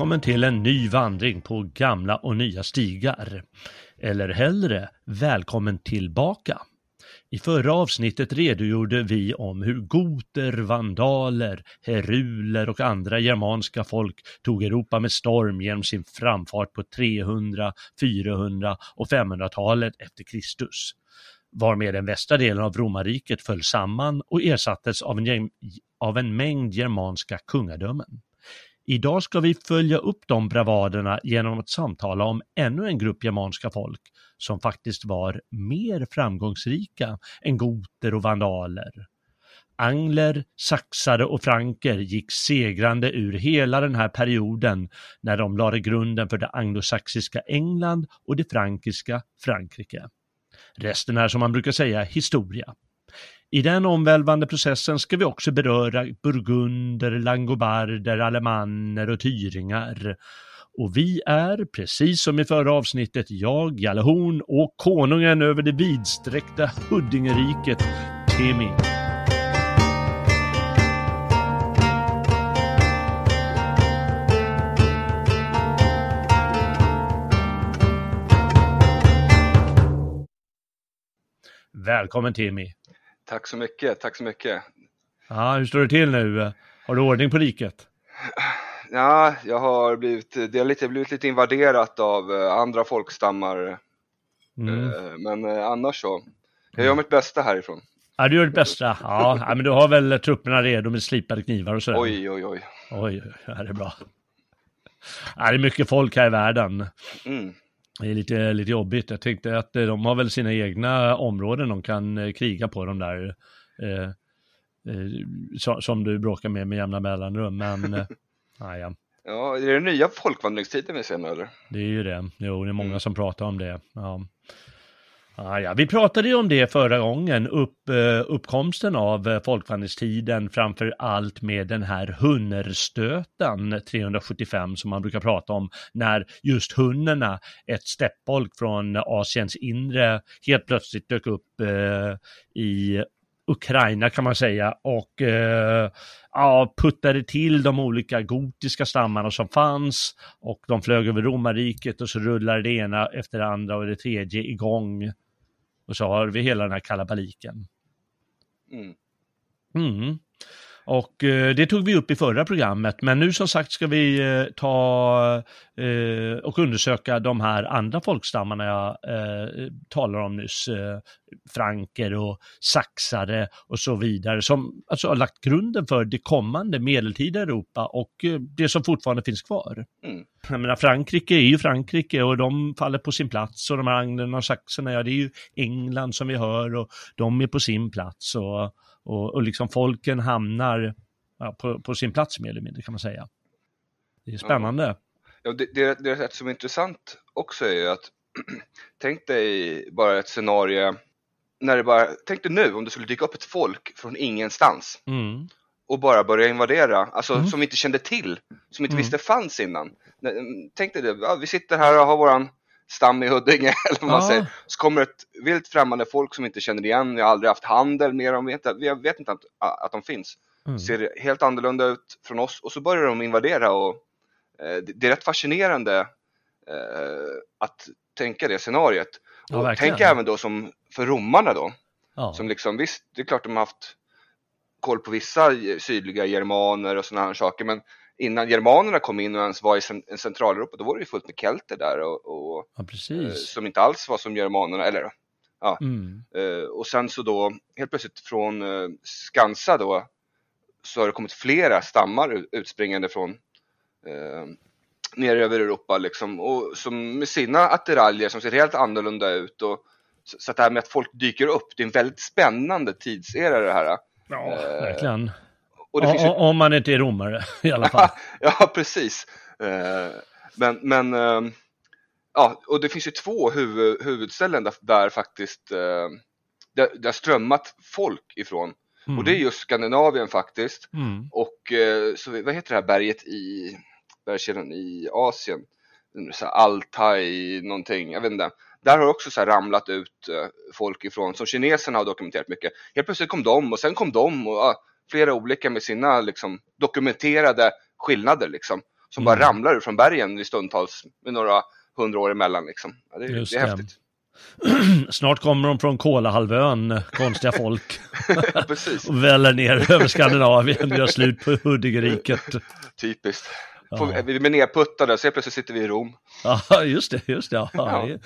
Välkommen till en ny vandring på gamla och nya stigar. Eller hellre, välkommen tillbaka. I förra avsnittet redogjorde vi om hur goter, vandaler, heruler och andra germanska folk tog Europa med storm genom sin framfart på 300, 400 och 500-talet efter Kristus. Varmed den västra delen av romarriket föll samman och ersattes av en, gäng- av en mängd germanska kungadömen. Idag ska vi följa upp de bravaderna genom att samtala om ännu en grupp germanska folk som faktiskt var mer framgångsrika än goter och vandaler. Angler, saxare och franker gick segrande ur hela den här perioden när de lade grunden för det anglosaxiska England och det frankiska Frankrike. Resten är som man brukar säga historia. I den omvälvande processen ska vi också beröra burgunder, langobarder, alemanner och tyringar. Och vi är, precis som i förra avsnittet, jag, Jalle Horn och konungen över det vidsträckta Huddingeriket, Temi. Välkommen Timmy. Tack så mycket, tack så mycket. Ja, hur står det till nu? Har du ordning på riket? Ja, jag har blivit, det har lite, blivit lite invaderat av eh, andra folkstammar, Mm. eh, men eh, annars så. Jag gör mitt bästa härifrån. Ja, du gör ditt bästa. Ja, men du har väl trupperna redo med slipade knivar och sådär? Oj, oj, oj. Oj, oj, det är bra. Ja, det är mycket folk här i världen. Mm. Det är lite, lite jobbigt. Jag tänkte att eh, de har väl sina egna områden de kan eh, kriga på, de där eh, eh, so- som du bråkar med med jämna mellanrum. Men eh, ja, ja, Ja, är det den nya folkvandringstiden vi ser nu eller? det är ju det. Jo, det är många Mm. som pratar om det. Ja. Ah, ja. Vi pratade ju om det förra gången, upp, eh, uppkomsten av eh, folkvandringstiden, framför allt med den här hunnerstöten 375 som man brukar prata om, när just hunnerna, ett steppfolk från Asiens inre, helt plötsligt dök upp eh, i Ukraina kan man säga och eh, ja, puttade till de olika gotiska stammarna som fanns och de flög över romarriket och så rullade det ena efter det andra och det tredje igång. Och så har vi hela den här kalabaliken. Mm. Mm. Och eh, det tog vi upp i förra programmet, men nu som sagt ska vi eh, ta eh, och undersöka de här andra folkstammarna jag talade om nyss. Franker och saxare och så vidare, som alltså har lagt grunden för det kommande medeltida Europa och det som fortfarande finns kvar. Mm. Jag menar, Frankrike är ju Frankrike och de faller på sin plats och de här anglerna och saxarna, ja det är ju England som vi hör och de är på sin plats och, och, och liksom folken hamnar ja, på, på sin plats mer eller mindre kan man säga. Det är spännande. Ja, det, det, det är rätt som är intressant också är ju att tänk dig bara ett scenario när det bara, tänk dig nu om det skulle dyka upp ett folk från ingenstans Mm. och bara börja invadera, alltså Mm. som vi inte kände till, som inte Mm. visste fanns innan. Tänk dig det, ja, vi sitter här och har våran stam i Huddinge, eller vad man Ja. säger. Så kommer ett vilt främmande folk som vi inte känner igen, jag har aldrig haft handel med dem, vet, vi vet inte att, att de finns. Mm. Ser helt annorlunda ut från oss och så börjar de invadera och eh, det, är rätt fascinerande eh, att tänka det scenariet. Ja, Och tänk även då som för romarna då, Ja. som liksom visst, det är klart de har haft koll på vissa sydliga germaner och sådana här saker, men innan germanerna kom in och ens var i cen- en Centraleuropa, då var det ju fullt med kelter där och, och ja, eh, som inte alls var som germanerna, eller Mm. Eh, och sen så då helt plötsligt från eh, Skansa då så har det kommit flera stammar ut- utspringande från eh, ner över Europa liksom och som med sina attiraljer som ser helt annorlunda ut och så, så att det här med att folk dyker upp, det är en väldigt spännande tidsera det här. Ja, Eh, verkligen. Och det O- ju Om man inte är romare i alla fall. ja, precis. Eh, Men, men eh, ja, och det finns ju två huvud, huvudställen där, där faktiskt eh, där, där strömmat folk ifrån. Mm. Och det är just Skandinavien faktiskt. Mm. Och så, vad heter det här berget i bergskedjan i Asien? Altai någonting, jag vet inte. Där har också så ramlat ut eh, folk ifrån, som kineserna har dokumenterat mycket. Helt plötsligt kom de och sen kom de och ja, flera olika med sina liksom, dokumenterade skillnader liksom. Som bara Mm. ramlar ur från bergen i stundtals med några hundra år emellan liksom. Ja, det, Just det är det. häftigt. Snart kommer de från Kolahalvön, konstiga folk. Precis, och väller ner över Skandinavien, gör slut på Huddingeriket. typiskt. Får. Vi är nedputtade, så helt plötsligt sitter vi i Rom. Ja, just det, just det. Ja, Ja. det,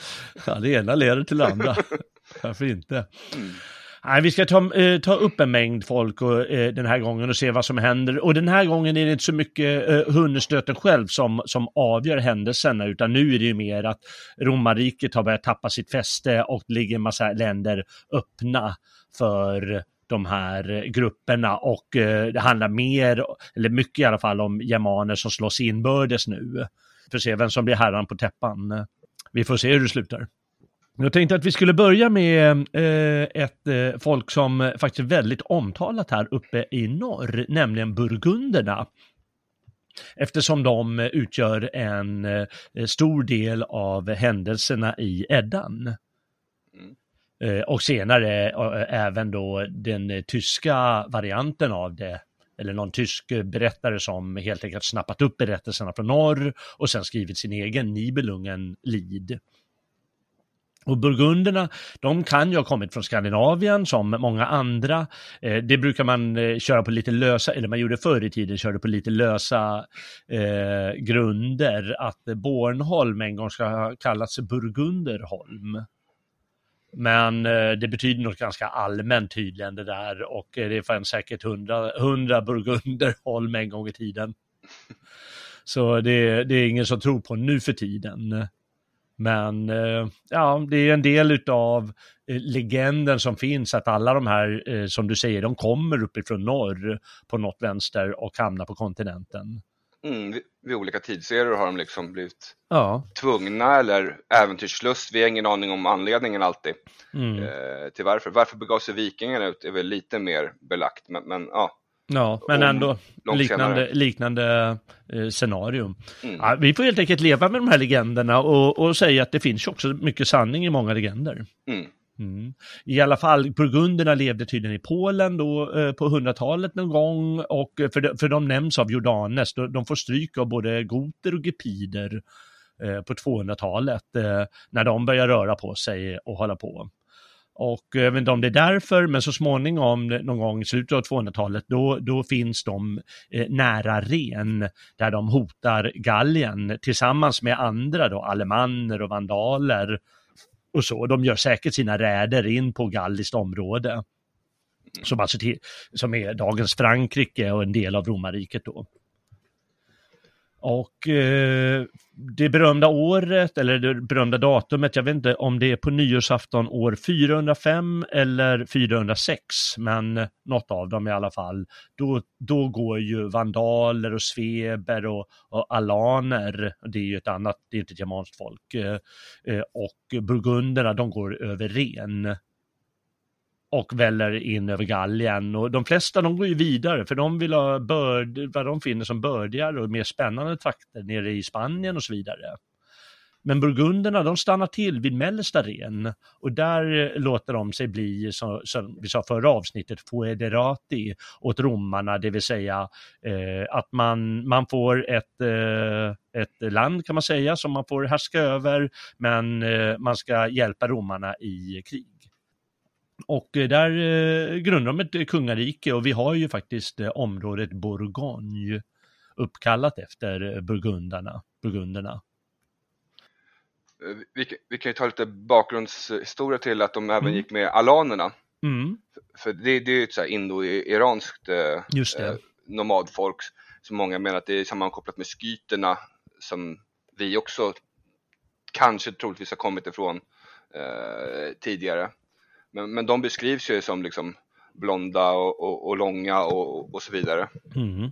ja, det ena leder till det andra. Varför inte? Mm. Nej, vi ska ta, eh, ta upp en mängd folk och, eh, den här gången och se vad som händer. Och den här gången är det inte så mycket eh, själv som, som avgör händelserna, utan nu är det ju mer att romarriket har börjat tappa sitt fäste och det ligger en massa länder öppna för de här grupperna och eh, det handlar mer, eller mycket i alla fall, om germaner som slåss inbördes nu. För att se vem som blir herran på täppan. Vi får se hur det slutar. Jag tänkte att vi skulle börja med eh, ett eh, folk som faktiskt är väldigt omtalat här uppe i norr, nämligen burgunderna. Eftersom de utgör en stor del av händelserna i Eddan. Eh, och senare eh, även då den eh, tyska varianten av det, eller någon tysk berättare som helt enkelt snappat upp berättelserna från norr och sen skrivit sin egen Nibelungen Lid. Och burgunderna, de kan ju ha kommit från Skandinavien som många andra. Eh, det brukar man eh, köra på lite lösa, eller man gjorde förr i tiden, körde på lite lösa eh, grunder. Att Bornholm en gång ska ha kallats Burgunderholm. Men eh, det betyder något ganska allmänt tydligen det där och eh, det fanns säkert hundra, hundra Burgunderholm en gång i tiden. Så det, det är ingen som tror på nu för tiden. Men eh, ja, det är en del utav legenden som finns att alla de här, som du säger, de kommer uppifrån norr på något vänster och hamnar på kontinenten. Mm, vid, olika tidsserier har de liksom blivit Ja. tvungna eller äventyrslust. Vi har ingen aning om anledningen alltid Mm. eh, till varför. Varför begav sig vikingarna ut är väl lite mer belagt, men, men ja. Ja, men ändå liknande, liknande eh, scenarium. Mm. Ja, vi får helt enkelt leva med de här legenderna och, och säga att det finns också mycket sanning i många legender. Mm. Mm. I alla fall, burgunderna levde tydligen i Polen då eh, på 100-talet någon gång och eh, för de, för de nämns av Jordanes, de, de får stryk av både goter och gepider eh, på 200-talet eh, när de börjar röra på sig och hålla på. Och jag vet inte om det är därför, men så småningom någon gång i slutet av 200-talet då, då finns de eh, nära Ren där de hotar Gallien tillsammans med andra då, alemanner och vandaler och så. De gör säkert sina räder in på galliskt område. Som, alltså till, som är dagens Frankrike och en del av romarriket då. Och eh, det berömda året, eller det berömda datumet, jag vet inte om det är på nyårsafton år 405 eller 406, men något av dem i alla fall. Då, då går ju vandaler och sveber och, och alaner, det är ju ett annat, det är inte ett germanskt folk, eh, eh och burgunderna, de går över Ren och väller in över Gallien. Och de flesta de går ju vidare för de vill ha börd, vad de finner som bördigare och mer spännande trakter nere i Spanien och så vidare. Men burgunderna de stannar till vid mellersta Ren och där låter de sig bli, som, som vi sa förra avsnittet, foederati åt romarna, det vill säga eh, att man, man får ett, eh, ett land kan man säga som man får härska över, men eh, man ska hjälpa romarna i krig. Och eh, där eh, grundar de ett kungarike och vi har ju faktiskt eh, området Bourgogne uppkallat efter burgundarna, burgunderna. Vi, vi, kan ju ta lite bakgrundshistoria till att de även mm. gick med alanerna. Mm. För det, det är ju ett så här indo-iranskt eh, nomadfolk som många menar att det är sammankopplat med skyterna som vi också kanske troligtvis har kommit ifrån eh, tidigare. Men, men de beskrivs ju som liksom blonda och, och, och långa och, och, så vidare. Mm.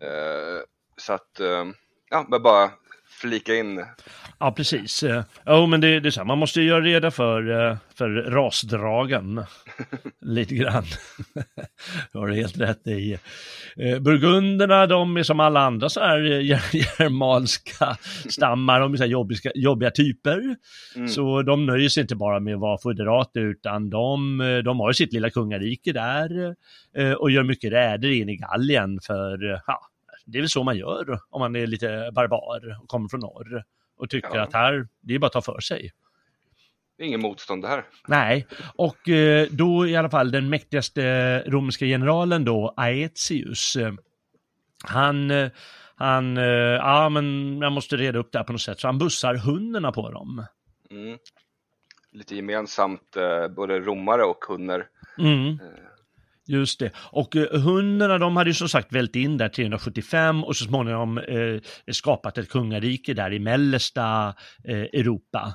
Eh, så att, eh, ja, bara flika in. Ja, precis. Jo, oh, men det, det är så här, man måste göra reda för, eh, för rasdragen lite grann. du har helt rätt i. Eh, burgunderna, de är som alla andra så här germanska stammar, de är så här jobbiga, jobbiga typer. Mm. Så de nöjer sig inte bara med att vara foderate, utan de, de har sitt lilla kungarike där eh, och gör mycket räder in i Gallien för, ja, det är väl så man gör om man är lite barbar och kommer från norr och tycker ja. att här, det är bara att ta för sig. Det är ingen motstånd det här. Nej, och eh, då i alla fall den mäktigaste romerska generalen då, Aetius, eh, han, eh, han, ja men jag måste reda upp det här på något sätt, så han bussar hundarna på dem. Mm. Lite gemensamt, både romare och hunder. Mm. Just det. Och eh, hundarna de hade ju som sagt vält in där 375 och så småningom eh, skapat ett kungarike där i mellersta eh, Europa.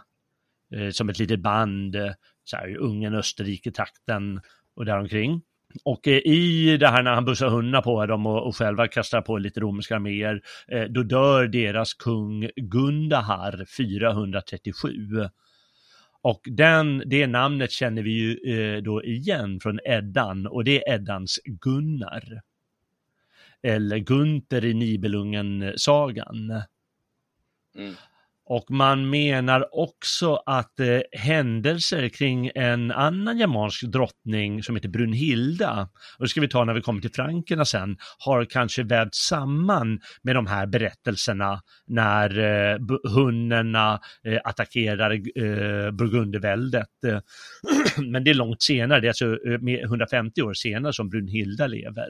Eh, som ett litet band, eh, så här, Ungern, Österrike, trakten och däromkring. Och eh, i det här när han bussar hundarna på dem och, och själva kastar på lite romerska arméer, eh, då dör deras kung Gundahar 437. Och den, det namnet känner vi ju eh, då igen från Eddan och det är Eddans Gunnar. Eller Gunter i Nibelungen-sagan. Mm. Och man menar också att eh, händelser kring en annan germansk drottning som heter Brunhilda, och det ska vi ta när vi kommer till frankerna sen, har kanske vävts samman med de här berättelserna när eh, hunnerna eh, attackerar eh, Burgunderväldet. Men det är långt senare, det är alltså eh, 150 år senare som Brunhilda lever.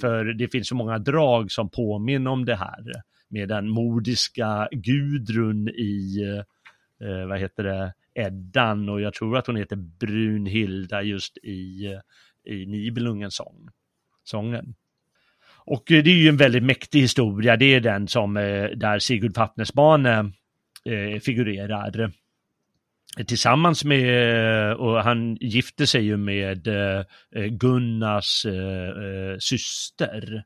För det finns så många drag som påminner om det här med den mordiska Gudrun i, eh, vad heter det, Eddan. Och jag tror att hon heter Brunhilda just i, eh, i Nibelungens sång, sången. Och eh, det är ju en väldigt mäktig historia, det är den som eh, där Sigurd Fafnesbane eh, figurerar. Tillsammans med, och han gifte sig ju med Gunnars eh, syster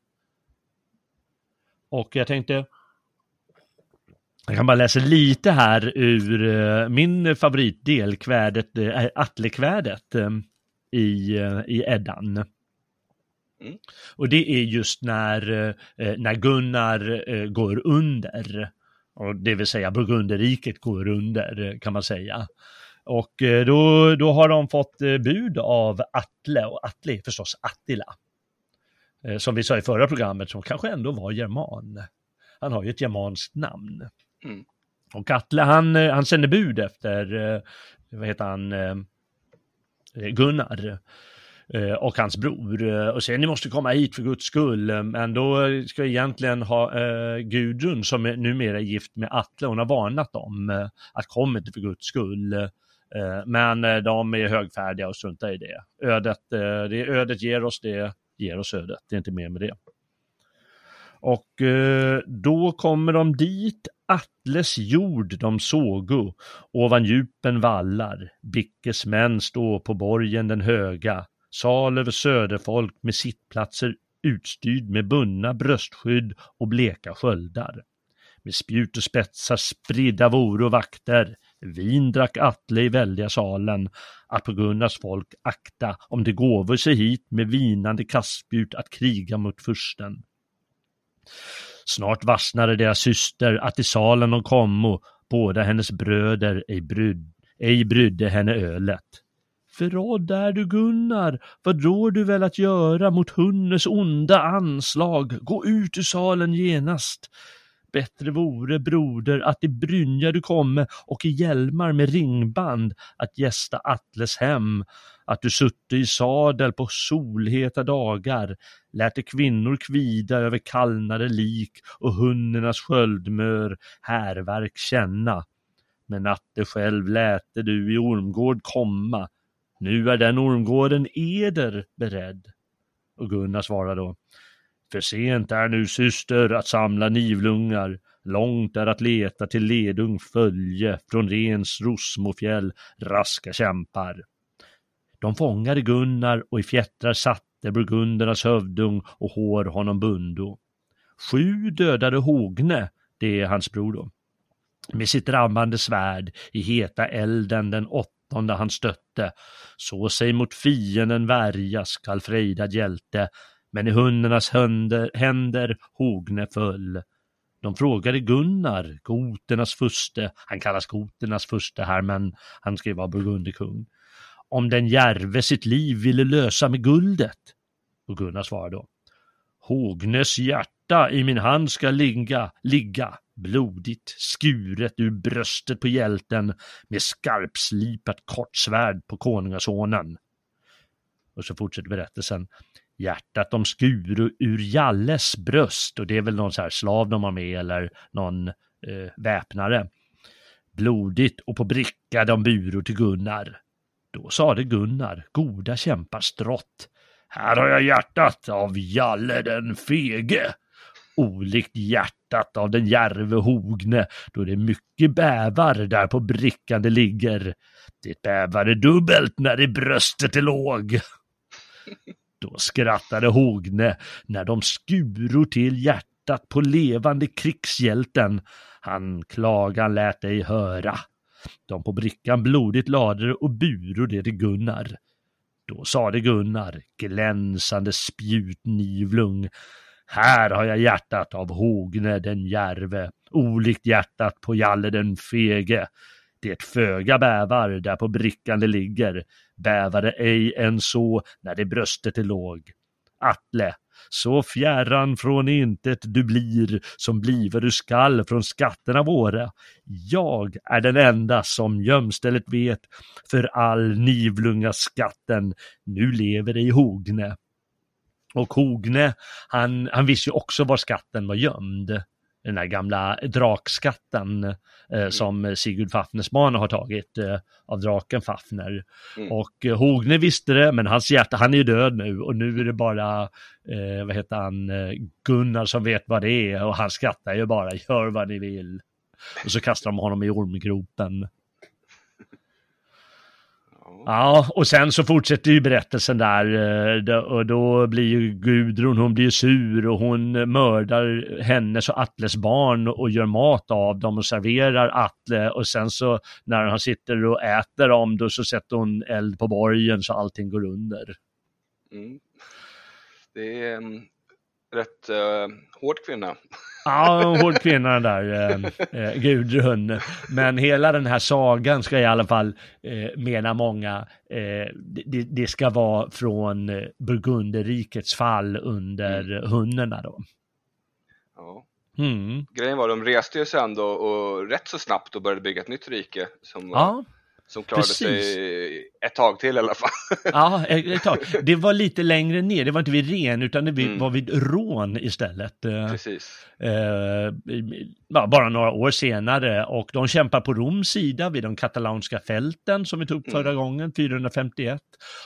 och jag tänkte, jag kan bara läsa lite här ur uh, min favoritdel, kvädet, uh, Atlekvädet uh, i, uh, i Eddan. Mm. Och det är just när, när Gunnar går under, och det vill säga Burgunderriket går under kan man säga. Och då, då har de fått bud av Atle, och Atle är förstås Attila. Eh, som vi sa i förra programmet, som kanske ändå var german. Han har ju ett germanskt namn. Mm. Och Atle, han, eh, han sänder bud efter, eh, vad heter han, Gunnar och hans bror och säger ni måste komma hit för guds skull. Men då ska egentligen ha Gudrun som är numera gift med Atle, hon har varnat dem att kom inte för guds skull. men de är högfärdiga och struntar i det. Ödet, det ödet ger oss det ger oss ödet, det är inte mer med det. Och eh, då kommer de dit, Atles jord de sågo, ovan djupen vallar, Bickes män stå på borgen den höga, sal över söderfolk med sittplatser utstyrd med bundna bröstskydd och bleka sköldar. Med spjut och spetsar spridda voro vakter, Vin drack Atle i väldiga salen, att på Gunnars folk akta om det gåvor sig hit med vinande kastspjut att kriga mot fursten. Snart vassnade deras syster att i salen de kommo, båda hennes bröder ej, bryd, ej brydde henne ölet. Förrådd är du Gunnar, vad rår du väl att göra mot Hunnes onda anslag? Gå ut ur salen genast. Bättre vore, broder, att i brynja du komme och i hjälmar med ringband att gästa Atles hem, att du sutte i sadel på solheta dagar, lät kvinnor kvida över kallnade lik och hunnernas sköldmör härverk känna. Men att det själv läte du i Ormgård komma, nu är den ormgården eder beredd. Och Gunnar svarar då, för sent är nu syster att samla nivlungar, långt är att leta till ledung följe från Rens Rosmofjäll raska kämpar. De fångade Gunnar och i fjättrar satte burgundernas hövdung och hår honom bundo. Sju dödade Hogne, det är hans bror då, med sitt rammande svärd i heta elden den åttonde han stötte. Så sig mot fienden värja skall frejdad hjälte, men i hundarnas händer, händer Hogne föll. De frågade Gunnar, goternas furste, han kallas goternas furste här men han ska ju vara burgundikung, om den järve sitt liv ville lösa med guldet. Och Gunnar svarade då, Hognes hjärta i min hand ska ligga, ligga, blodigt skuret ur bröstet på hjälten med skarpslipat kortsvärd på konungasonen. Och så fortsätter berättelsen. Hjärtat de skur ur Jalles bröst och det är väl någon så här slav de har med eller någon eh, väpnare. Blodigt och på bricka de buro till Gunnar. Då sade Gunnar, goda kämpar strått. Här har jag hjärtat av Jalle den fege olikt hjärtat av den järve Hogne, då det mycket bävar där på brickan det ligger. Det bävade dubbelt när i bröstet det låg. Då skrattade Hogne när de skuro till hjärtat på levande krigshjälten. Han klagan lät ej höra. De på brickan blodigt lade och buro det till Gunnar. Då sade Gunnar, glänsande spjutnivlung, här har jag hjärtat av Hogne den järve, olikt hjärtat på Jalle den fege. Det föga bävar där på brickan det ligger, bävade ej än så när det bröstet är låg. Atle, så fjärran från intet du blir som bliver du skall från skatterna våra. Jag är den enda som gömstället vet för all nivlunga skatten nu lever i Hogne. Och Hogne, han, han visste ju också var skatten var gömd. Den där gamla drakskatten eh, mm. som Sigurd Fafnersman har tagit eh, av draken Fafner. Mm. Och eh, Hogne visste det, men hans hjärta, han är ju död nu och nu är det bara, eh, vad heter han, eh, Gunnar som vet vad det är och han skrattar ju bara, gör vad ni vill. Och så kastar de honom i ormgropen. Ja, och sen så fortsätter ju berättelsen där eh, och då blir ju Gudrun, hon blir sur och hon mördar hennes och Atles barn och gör mat av dem och serverar Atle och sen så när han sitter och äter dem då så sätter hon eld på borgen så allting går under. Mm. Det är mm, rätt uh, hård kvinna. Ja, en hård kvinna den där eh, eh, Gudrun. Men hela den här sagan ska i alla fall, eh, mena många, eh, det, det, ska vara från eh, Burgunderrikets fall under mm. hunnerna då. Ja. Mm. Grejen var, de reste ju sen då och rätt så snabbt och började bygga ett nytt rike som ja. Som klarade Precis. sig ett tag till i alla fall. Ja, ett tag. Det var lite längre ner, det var inte vid Ren utan det mm. var vid Rån istället. Eh, Precis. Eh, bara några år senare och de kämpar på Roms sida vid de katalanska fälten som vi tog upp förra mm. gången, 451.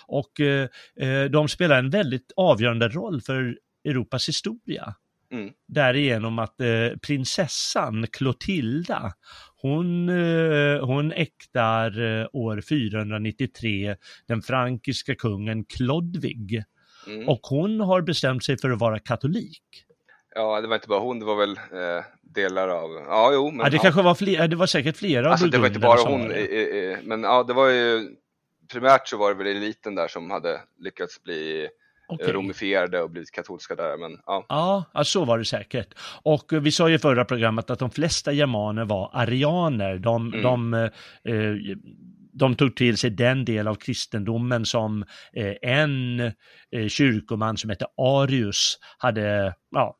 Och eh, eh, de spelar en väldigt avgörande roll för Europas historia. Mm. Därigenom att eh, prinsessan Clotilda, hon, eh, hon äktar eh, år 493 den frankiska kungen Klodvig. Mm. Och hon har bestämt sig för att vara katolik. Ja, det var inte bara hon, det var väl eh, delar av, ja jo. Men, ja, det ja. kanske var fler, det var säkert flera alltså, det var inte bara hon, men ja, det var ju primärt så var det väl eliten där som hade lyckats bli Okej. romifierade och blivit katolska där. Men, ja. Ja, så var det säkert. Och eh, vi sa ju i förra programmet att de flesta germaner var arianer. De, Mm. de, eh, de tog till sig den del av kristendomen som eh, en eh, kyrkoman som hette Arius hade, ja,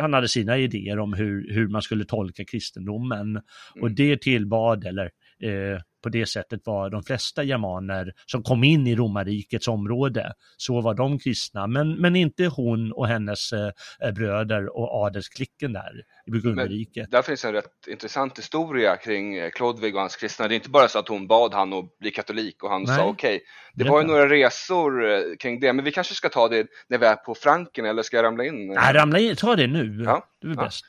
han hade sina idéer om hur, hur man skulle tolka kristendomen. Och Mm. det tillbad, eller eh, på det sättet var de flesta germaner som kom in i romarrikets område, så var de kristna, men, men inte hon och hennes eh, bröder och adelsklicken där i Burgunderriket. Där finns en rätt intressant historia kring eh, Klodvig och hans kristna. Det är inte bara så att hon bad han att bli katolik och han Nej. sa okej. Det Berätta. var ju några resor eh, kring det, men vi kanske ska ta det när vi är på Franken eller ska jag ramla in? Nej, ramla in, ta det nu. Ja, Det är ja. bäst.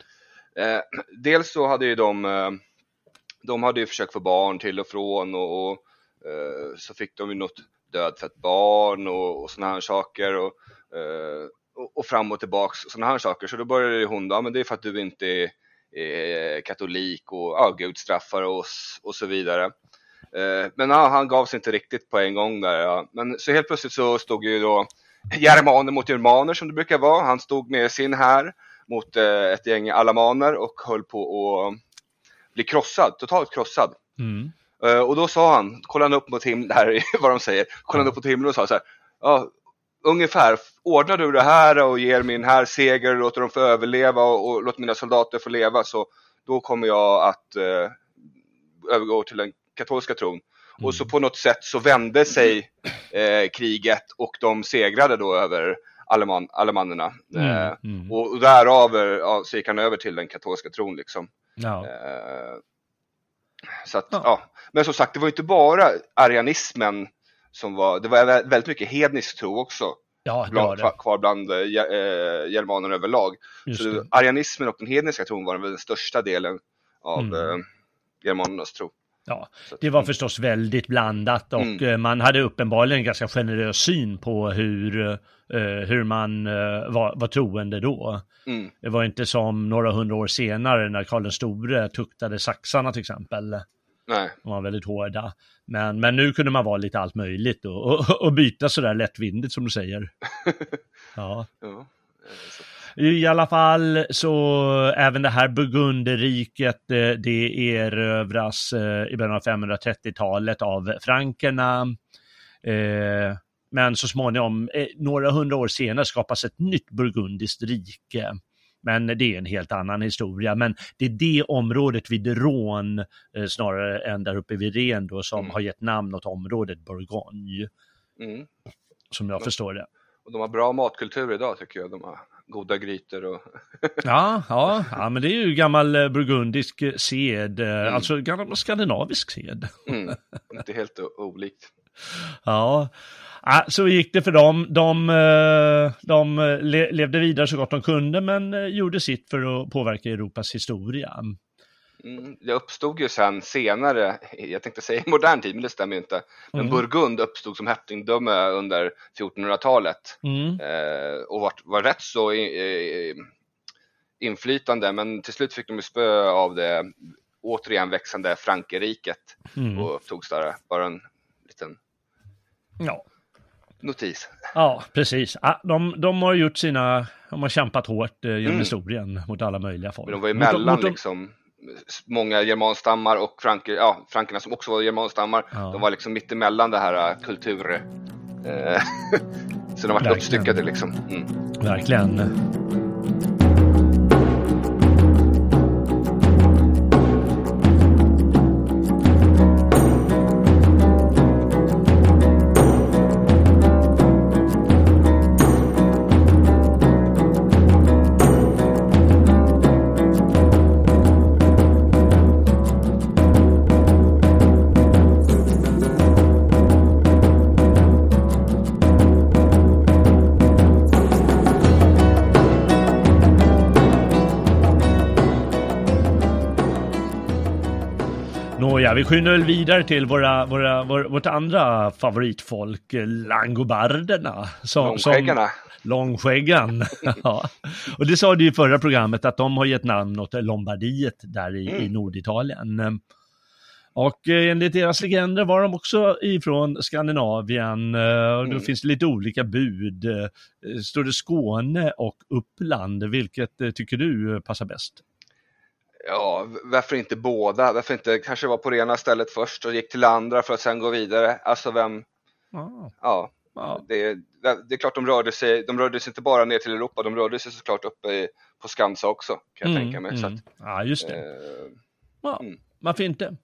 Eh, dels så hade ju de, eh, de hade ju försökt få barn till och från och, och eh, så fick de ju något dödfött barn och, och sådana här saker och, eh, och, och fram och tillbaks och sådana här saker. Så då började ju hon, ja men det är för att du inte är, är katolik och ja, Gud straffar oss och så vidare. Eh, men ja, han gav sig inte riktigt på en gång där. Ja. Men så helt plötsligt så stod ju då germaner mot germaner som det brukar vara. Han stod med sin här mot eh, ett gäng alamaner och höll på att bli krossad, totalt krossad. Mm. Eh, och då sa han, kollade han upp mot himlen, det här är vad de säger, kollade han upp mot himlen och sa så här, ja, ungefär, ordnar du det här och ger min här seger och låter dem få överleva och, och låter mina soldater få leva så då kommer jag att eh, övergå till den katolska tron. Och så på något sätt så vände sig eh, kriget och de segrade då över aleman, alemannerna. Eh, Mm. Mm. och, och därav eh, ja, så gick han över till den katolska tron liksom. Ja. Eh, så att, Ja. ja. Men som sagt, det var inte bara arianismen som var, det var vä- väldigt mycket hednisk tro också ja, bland, kvar- bland eh, eh, germaner överlag. Just så det. arianismen och den hedniska tron var väl den största delen av Mm. eh, germanernas tro. Ja, det var förstås väldigt blandat och Mm. eh, man hade uppenbarligen en ganska generös syn på hur, eh, hur man eh, var, var troende då. Mm. Det var inte som några hundra år senare när Karl den store tuktade saxarna till exempel. Nej. De var väldigt hårda. Men, men nu kunde man vara lite allt möjligt och, och, och byta sådär lättvindigt som du säger. Ja. Ja. Så- I alla fall så även det här Burgunderriket, eh, det erövras eh, i början av 530-talet av frankerna. Eh, Men så småningom, några hundra år senare, skapas ett nytt burgundiskt rike. Men det är en helt annan historia. Men det är det området vid Rhône, snarare än där uppe vid Ren då, som Mm. har gett namn åt området Bourgogne, Mm. som jag Men- förstår det. Och de har bra matkultur idag tycker jag. De har goda grytor och Ja, ja, ja, men det är ju gammal eh, burgundisk eh, sed, eh, Mm. alltså gammal skandinavisk sed. mm, inte helt olikt. Ja, så gick det för dem. De, de le- levde vidare så gott de kunde, men gjorde sitt för att påverka Europas historia. Mm, det uppstod ju sen senare, jag tänkte säga i modern tid, men det stämmer ju inte. Men Mm. Burgund uppstod som hertigdöme under 1400-talet Mm. eh, och var, var rätt så i, eh, inflytande, men till slut fick de ju spö av det återigen växande Frankerriket Mm. och togs där bara en liten Ja. notis. ja, precis. Ja, de, de har gjort sina, de har kämpat hårt eh, genom Mm. historien mot alla möjliga folk. Men de var ju Mot- mot liksom många germanstammar och franker, ja, frankerna som också var germanstammar. Ja. De var liksom mittemellan det här äh, kultur... Eh, så de var uppstyckade liksom. Mm. Verkligen. Vi skyndar väl vidare till våra, våra, vår, vårt andra favoritfolk, eh, langobarderna. Som, som, Långskäggarna. Långskäggan. ja. Och det sa du i förra programmet att de har gett namn åt Lombardiet där i, i Mm. Norditalien. Och eh, enligt deras legender var de också ifrån Skandinavien. eh, Och då Mm. finns det lite olika bud. Står det Skåne och Uppland? Vilket tycker du passar bäst? Ja, varför inte båda? Varför inte kanske vara på det ena stället först och gick till det andra för att sen gå vidare? Alltså vem, Ah, ja, ja. det, det är klart de rörde sig, de rörde sig inte bara ner till Europa, de rörde sig såklart uppe i, på Skansa också kan jag tänka mig. Så att, mm. Ja, just det. eh, Ja, mm. varför inte?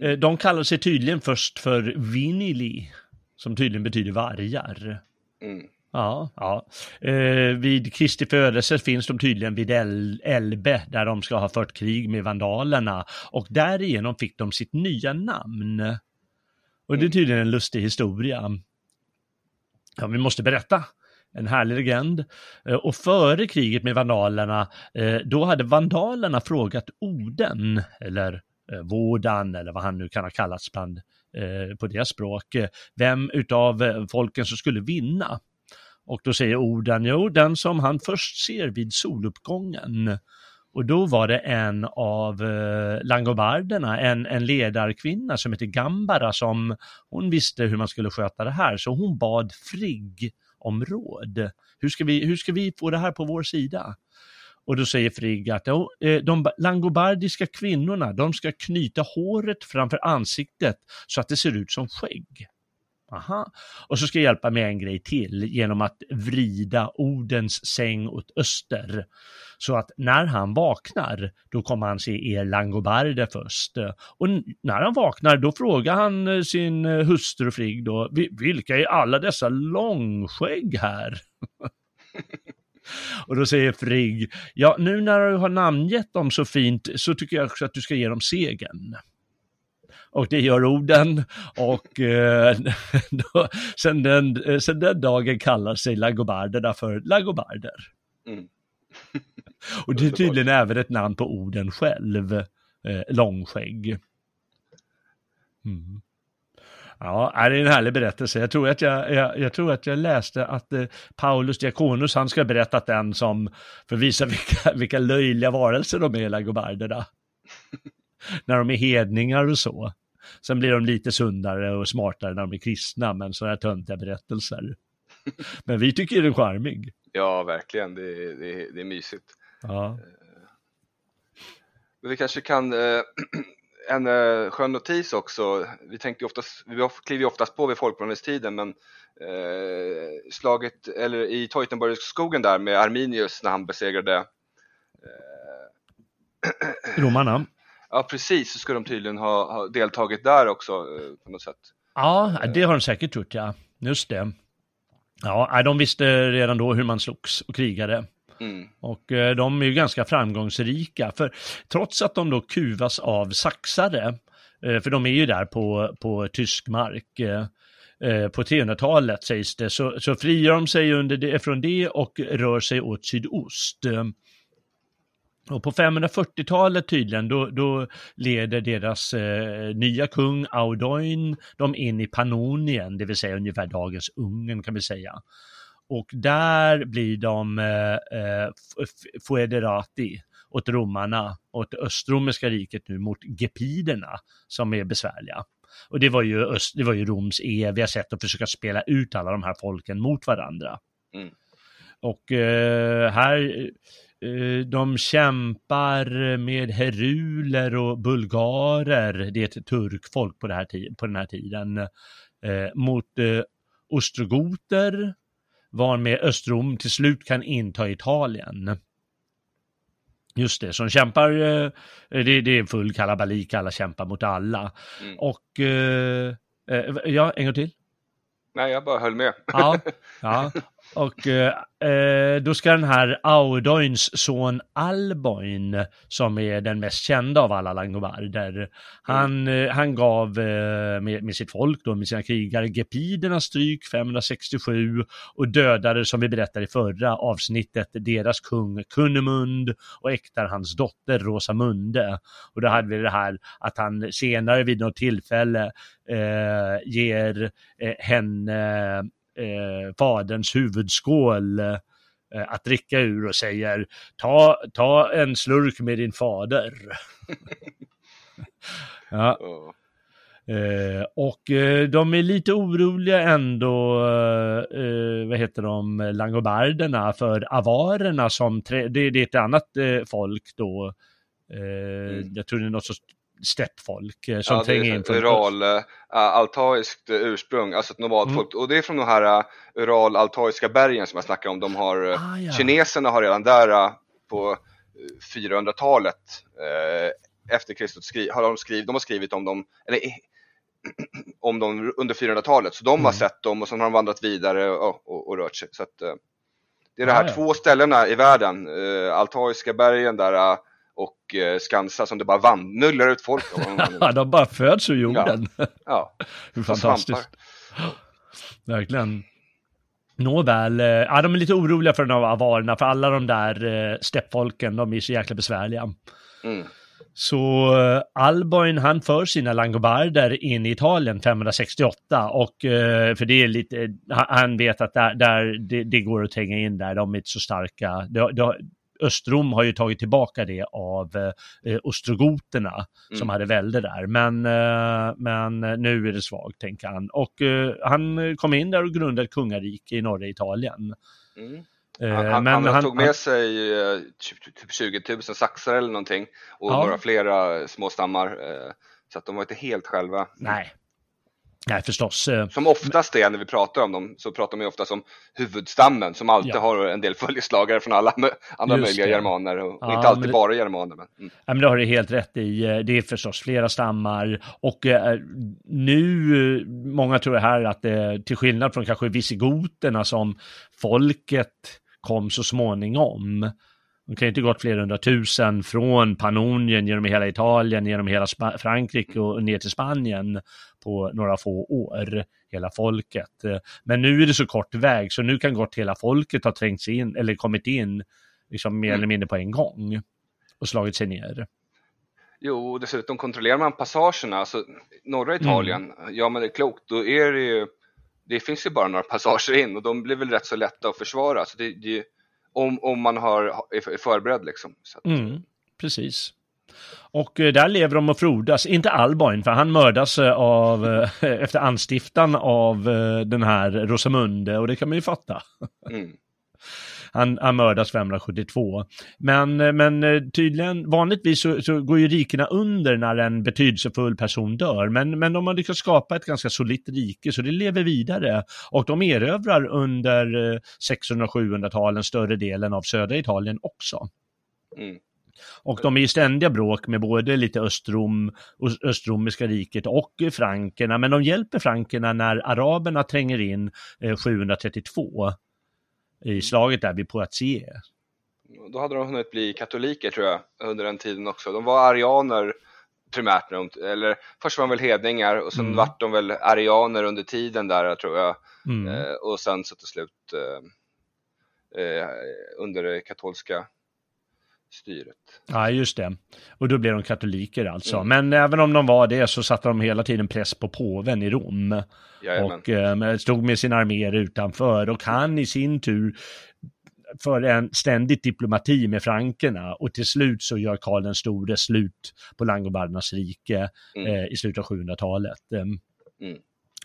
Eh, De kallar sig tydligen först för Vinili, som tydligen betyder vargar. mm, Ja, ja. Eh, vid Kristi födelse finns de tydligen vid El Elbe där de ska ha fört krig med vandalerna och därigenom fick de sitt nya namn. Och det är tydligen en lustig historia. Ja, vi måste berätta. En härlig legend. Eh, och före kriget med vandalerna, eh, då hade vandalerna frågat Oden, eller eh, eller vad han nu kan ha kallats bland, eh, på deras språk, vem utav folken som skulle vinna. Och då säger Oden, jo, den som han först ser vid soluppgången. Och då var det en av eh, langobarderna, en, en ledarkvinna som heter Gambara som hon visste hur man skulle sköta det här, så hon bad Frigg om råd. Hur ska vi, hur ska vi få det här på vår sida? Och då säger Frigg att eh, de langobardiska kvinnorna, de ska knyta håret framför ansiktet så att det ser ut som skägg. Aha. Och så ska jag hjälpa med en grej till genom att vrida Odens säng åt öster. Så att när han vaknar, då kommer han se Erlangobarde först. Och när han vaknar, då frågar han eh, sin eh, hustru Frigg då, vilka är alla dessa långskägg här? Och då säger Frigg, ja nu när du har namngett dem så fint så tycker jag också att du ska ge dem segern. Och det gör Oden och eh, då, sen, den, eh, sen den dagen kallar sig lagobarderna för lagobarder. mm. Och det är tydligen även ett namn på Oden själv, eh, långskägg. Mm. Ja, det är en härlig berättelse. Jag tror att jag, jag, jag, tror att jag läste att eh, Paulus Diakonus, han ska ha berättat den som, för att visa vilka, vilka löjliga varelser de är, lagobarderna. när de är hedningar och så. Sen blir de lite sundare och smartare när de är kristna, men sådana här töntiga berättelser. Men vi tycker det är charmig. Ja, verkligen, det, är- det, är- det är mysigt. Ja. Men vi kanske kan, eh, en eh, skön notis också, vi tänker oftast, vi kliver oftast på vid folkvandringstiden men eh, slaget, eller i Teutoburgskogen där med Arminius när han besegrade Romarna. Ja precis, så ska de tydligen ha, ha deltagit där också eh, på något sätt. Ja, det har de säkert gjort, ja. Just det. Ja, de visste redan då hur man slogs och krigade. Mm. Och eh, de är ju ganska framgångsrika, för trots att de då kuvas av saxare, eh, för de är ju där på, på tysk mark, på 300-talet sägs det, så, så frigör de sig under det, från det och rör sig åt sydost. Och på 540-talet tydligen, då, då leder deras eh, nya kung Audoin dem in i Pannonien, det vill säga ungefär dagens Ungern kan vi säga. Och där blir de eh, eh, foederati åt romarna, åt östromerska riket nu, mot gepiderna som är besvärliga. Och det var ju, öst, det var ju Roms eviga sätt att försöka spela ut alla de här folken mot varandra. Mm. Och eh, här, de kämpar med heruler och bulgarer, det är ett turkfolk på, här på den här tiden, eh, mot eh, ostrogoter, var med Östrom till slut kan inta Italien. Just det, som kämpar, eh, det, det är full kalabalik, alla kämpar mot alla. Mm. Och, eh, eh, ja, en gång till. Nej, jag bara höll med. Ja, ja och eh, eh, då ska den här Audoins son Alboin, som är den mest kända av alla langobarder, han, eh, han gav eh, med, med sitt folk, då, med sina krigare, gepiderna stryk 567 och dödade, som vi berättade i förra avsnittet, deras kung Kunnemund och äktar hans dotter Rosamunde. Och då hade vi det här att han senare vid något tillfälle eh, ger eh, henne eh, faderns huvudskål eh, att dricka ur och säger ta, ta en slurk med din fader. ja, Eh, och eh, de är lite oroliga ändå, eh, vad heter de, langobarderna för avarerna som, det, det är ett annat folk då, mm. jag tror det är något sorts steppfolk som ja, tränger in. Ural, äh, altaiskt ursprung, alltså ett nomadfolk. Mm. Och det är från de här uh, ural-altaiska bergen som jag snackade om. De har, ah, ja. Kineserna har redan där uh, på 400-talet uh, efter Kristus skri har de, skrivit, de har skrivit om dem, eller om dem under 400-talet. Så de mm. har sett dem och sen har de vandrat vidare och, och, och rört sig. Så att, det är de här ah, ja. två ställena i världen, Altaiska bergen där och eh, Skansa som det bara vann, nullar ut folk. Ja, de bara föds ur jorden. Ja, ja. Hur fantastiskt. Verkligen. Nåväl, eh, ja, de är lite oroliga för de här avarerna, för alla de där eh, steppfolken, de är så jäkla besvärliga. Mm. Så Alboin han för sina langobarder in i Italien 568 och för det är lite, han vet att där, där det, det, går att tränga in där, de är inte så starka. Det, det, Östrom har ju tagit tillbaka det av eh, ostrogoterna mm. som hade välde där. Men, eh, men nu är det svagt, tänker han. Och eh, han kom in där och grundade ett kungarike i norra Italien. Mm. Eh, han, men han, tog med han, sig eh, typ 20 000 saxar eller någonting och ja. några flera små stammar. Eh, så att de var inte helt själva. Nej, Nej, förstås. Som oftast är när vi pratar om dem så pratar man ju oftast om huvudstammen som alltid ja. har en del följeslagare från alla andra Just möjliga det. germaner och, ja, inte alltid det, bara germaner. Men, mm. ja, men det har du helt rätt i. Det är förstås flera stammar och eh, nu, många tror här att det, till skillnad från kanske visigoterna som folket kom så småningom, de kan ju inte gått flera hundratusen från Pannonien genom hela Italien, genom hela Sp Frankrike och ner till Spanien på några få år, hela folket. Men nu är det så kort väg, så nu kan gott hela folket ha trängt sig in, eller kommit in, liksom mer mm. eller mindre på en gång och slagit sig ner. Jo, dessutom kontrollerar man passagerna, alltså norra Italien, mm. ja men det är klokt, då är det ju, det finns ju bara några passager in och de blir väl rätt så lätta att försvara. Så det, det, om, om man har, är förberedd liksom. Mm, precis. Och eh, där lever de och frodas, inte Alboin, för han mördas eh, av, eh, efter anstiftan av den här Rosamunde, och det kan man ju fatta. Mm. Han, han mördas 572. Men, men tydligen, vanligtvis så, så, går ju rikena under när en betydelsefull person dör. Men, men de har lyckats skapa ett ganska solitt rike, så det lever vidare. Och de erövrar under 600-700-talen större delen av södra Italien också. Mm. Och de är i ständiga bråk med både lite Östrom, Östromiska riket och frankerna, men de hjälper frankerna när araberna tränger in 732 eh, i slaget där vid Poitiers. Då hade de hunnit bli katoliker tror jag under den tiden också. De var arianer primärt, eller först var de väl hedningar och sen mm. vart de väl arianer under tiden där tror jag. Mm. Eh, och sen så till slut eh, eh under det katolska styret. Ja, just det. Och då blev de katoliker alltså. Mm. Men även om de var det så satte de hela tiden press på påven i Rom. Jajamän. Och eh, stod med sina arméer utanför och han i sin tur för en ständigt diplomati med frankerna och till slut så gör Karl den store slut på Langobardernas rike mm. eh, i slutet av 700-talet. Ehm, mm.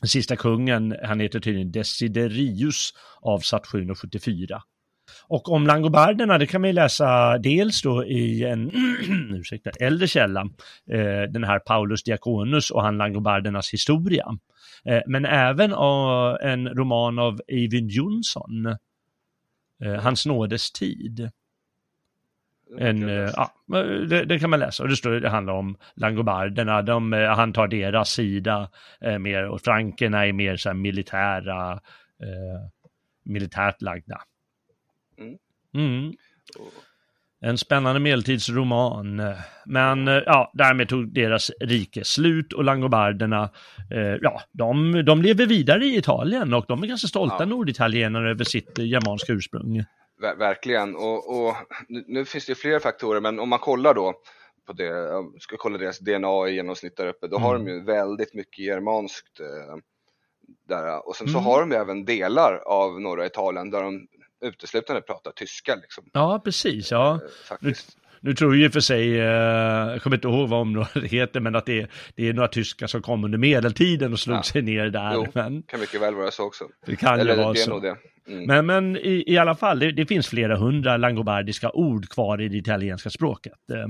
Sista kungen, han heter tydligen Desiderius, avsatt 774. Och om langobarderna, det kan man ju läsa dels då i en ursäkta, äldre källa, eh, den här Paulus Diakonus och han langobardernas historia. Eh, men även av en roman av Eivind Jonsson, eh, Hans nådes tid. En, eh, ja, det, det, kan man läsa och det står det handlar om langobarderna, de, eh, han tar deras sida eh, mer och frankerna är mer så militära, militärt lagda. Mm. Mm. En spännande medeltidsroman. Men eh, ja, därmed tog deras rike slut och langobarderna, eh, ja, de, de lever vidare i Italien och de är ganska stolta ja. norditalienare över sitt germanska ursprung. Ver verkligen, och, och nu, finns det fler faktorer, men om man kollar då på det, ska kolla deras DNA i genomsnitt där uppe, då mm. har de ju väldigt mycket germanskt eh, där. Och sen så mm. har de ju även delar av norra Italien där de uteslutande pratar tyska. Liksom. Ja, precis. Ja. Eh, faktiskt. Nu tror jag ju för sig, eh, jag kommer inte ihåg vad området heter, men att det är, det är några tyskar som kom under medeltiden och slog Ja. sig ner där. Jo, Men kan mycket väl vara så också. det kan Eller ju vara det så. det. Mm. Men, men i, i alla fall, det, det finns flera hundra langobardiska ord kvar i det italienska språket. Eh,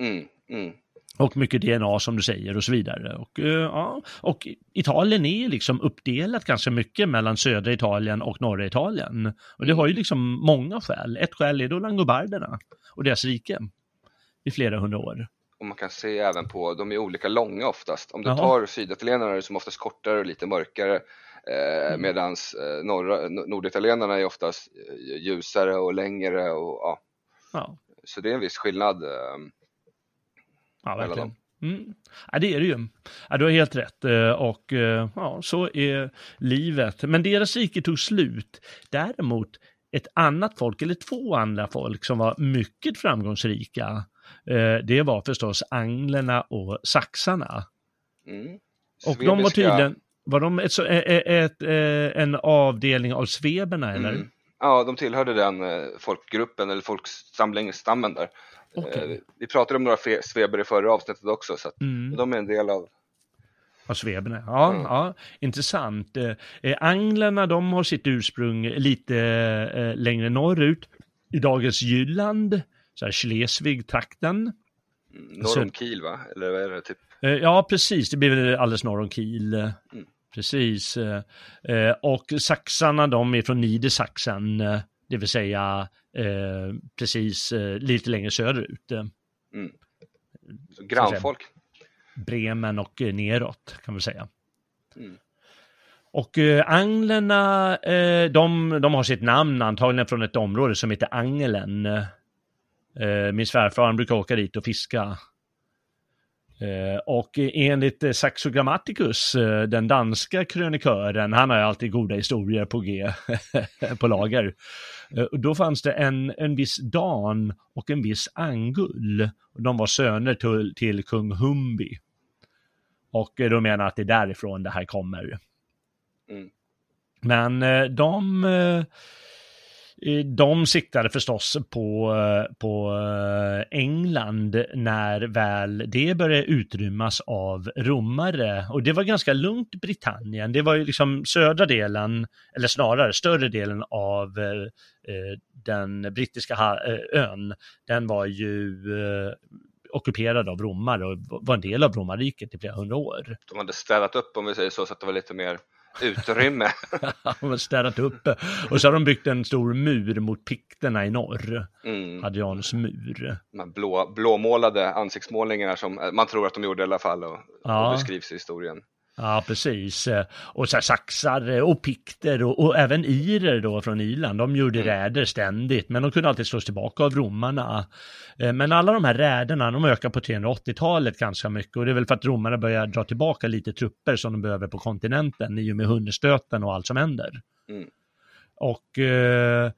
Mm, mm. Och mycket DNA som du säger och så vidare. Och, eh, ja, och Italien är liksom uppdelat ganska mycket mellan södra Italien och norra Italien. Och det har ju liksom många skäl. Ett skäl är då langobarderna och deras rike i flera hundra år. Och man kan se även på, de är olika långa oftast. Om du Jaha. tar syditalienarna som oftast kortare och lite mörkare. Eh, Mm. Medan eh, norditalienarna är oftast eh, ljusare och längre. Och, ja. Ja, Så det är en viss skillnad. Eh, ja verkligen. Mm. Ja, det är det ju. Ja, du har helt rätt. Eh, Och eh, ja, så är livet. Men deras rike tog slut. Däremot ett annat folk, eller två andra folk som var mycket framgångsrika, eh, det var förstås anglerna och saxarna. mm. Och de var tydligen, var de ett, ett, ett, en avdelning av sveberna eller? Mm. Ja, de tillhörde den eh, folkgruppen eller folksamlingsstammen där. Okej. Eh, vi pratade om några sveber i förra avsnittet också, så Mm. de är en del av Av sveberna, ja, Mm. ja intressant. Eh, anglerna, de har sitt ursprung lite eh, längre norrut, i dagens Jylland, så här Schleswig-trakten. mm, norr om Kiel, va? Eller vad är det? Typ? Eh, ja, precis, det blir väl alldeles norr om Kiel. Mm. Precis. eh, eh, och saxarna, de är från Niedersachsen, eh, det vill säga precis lite längre söderut. Så grannfolk. Bremen och neråt kan man säga. Mm. Och eh, anglerna, eh, de, de har sitt namn antagligen från ett område som heter Angelen. Eh, min svärfar brukar åka dit och fiska. Eh, och enligt eh, Saxo Grammaticus, eh, den danska krönikören, han har ju alltid goda historier på G, på lager. Då fanns det en, en viss Dan och en viss Angull. De var söner till, till kung Humbi. Och de menar att det är därifrån det här kommer. Mm. Men de, de siktade förstås på, på eh, England när väl det började utrymmas av romare. Och det var ganska lugnt i Britannien. Det var ju liksom södra delen, eller snarare större delen av eh, eh, den brittiska ön. Den var ju ockuperad av romare och var en del av romarriket i flera hundra år. De hade städat upp om vi säger så, så att det var lite mer utrymme. De har städat upp. Och så har de byggt en stor mur mot pikterna i norr. Mm. Hadrianus mur. De blå, blåmålade ansiktsmålningarna som man tror att de gjorde i alla fall och, Ja. och beskrivs i historien. Ja, precis. Och så här saxar och pikter och, och även irer då från Irland. De gjorde Mm. räder ständigt, men de kunde alltid slås tillbaka av romarna. Eh, Men alla de här räderna, de ökar på 380-talet ganska mycket och det är väl för att romarna börjar dra tillbaka lite trupper som de behöver på kontinenten i och med hungerstöten och allt som händer. Mm. Och eh,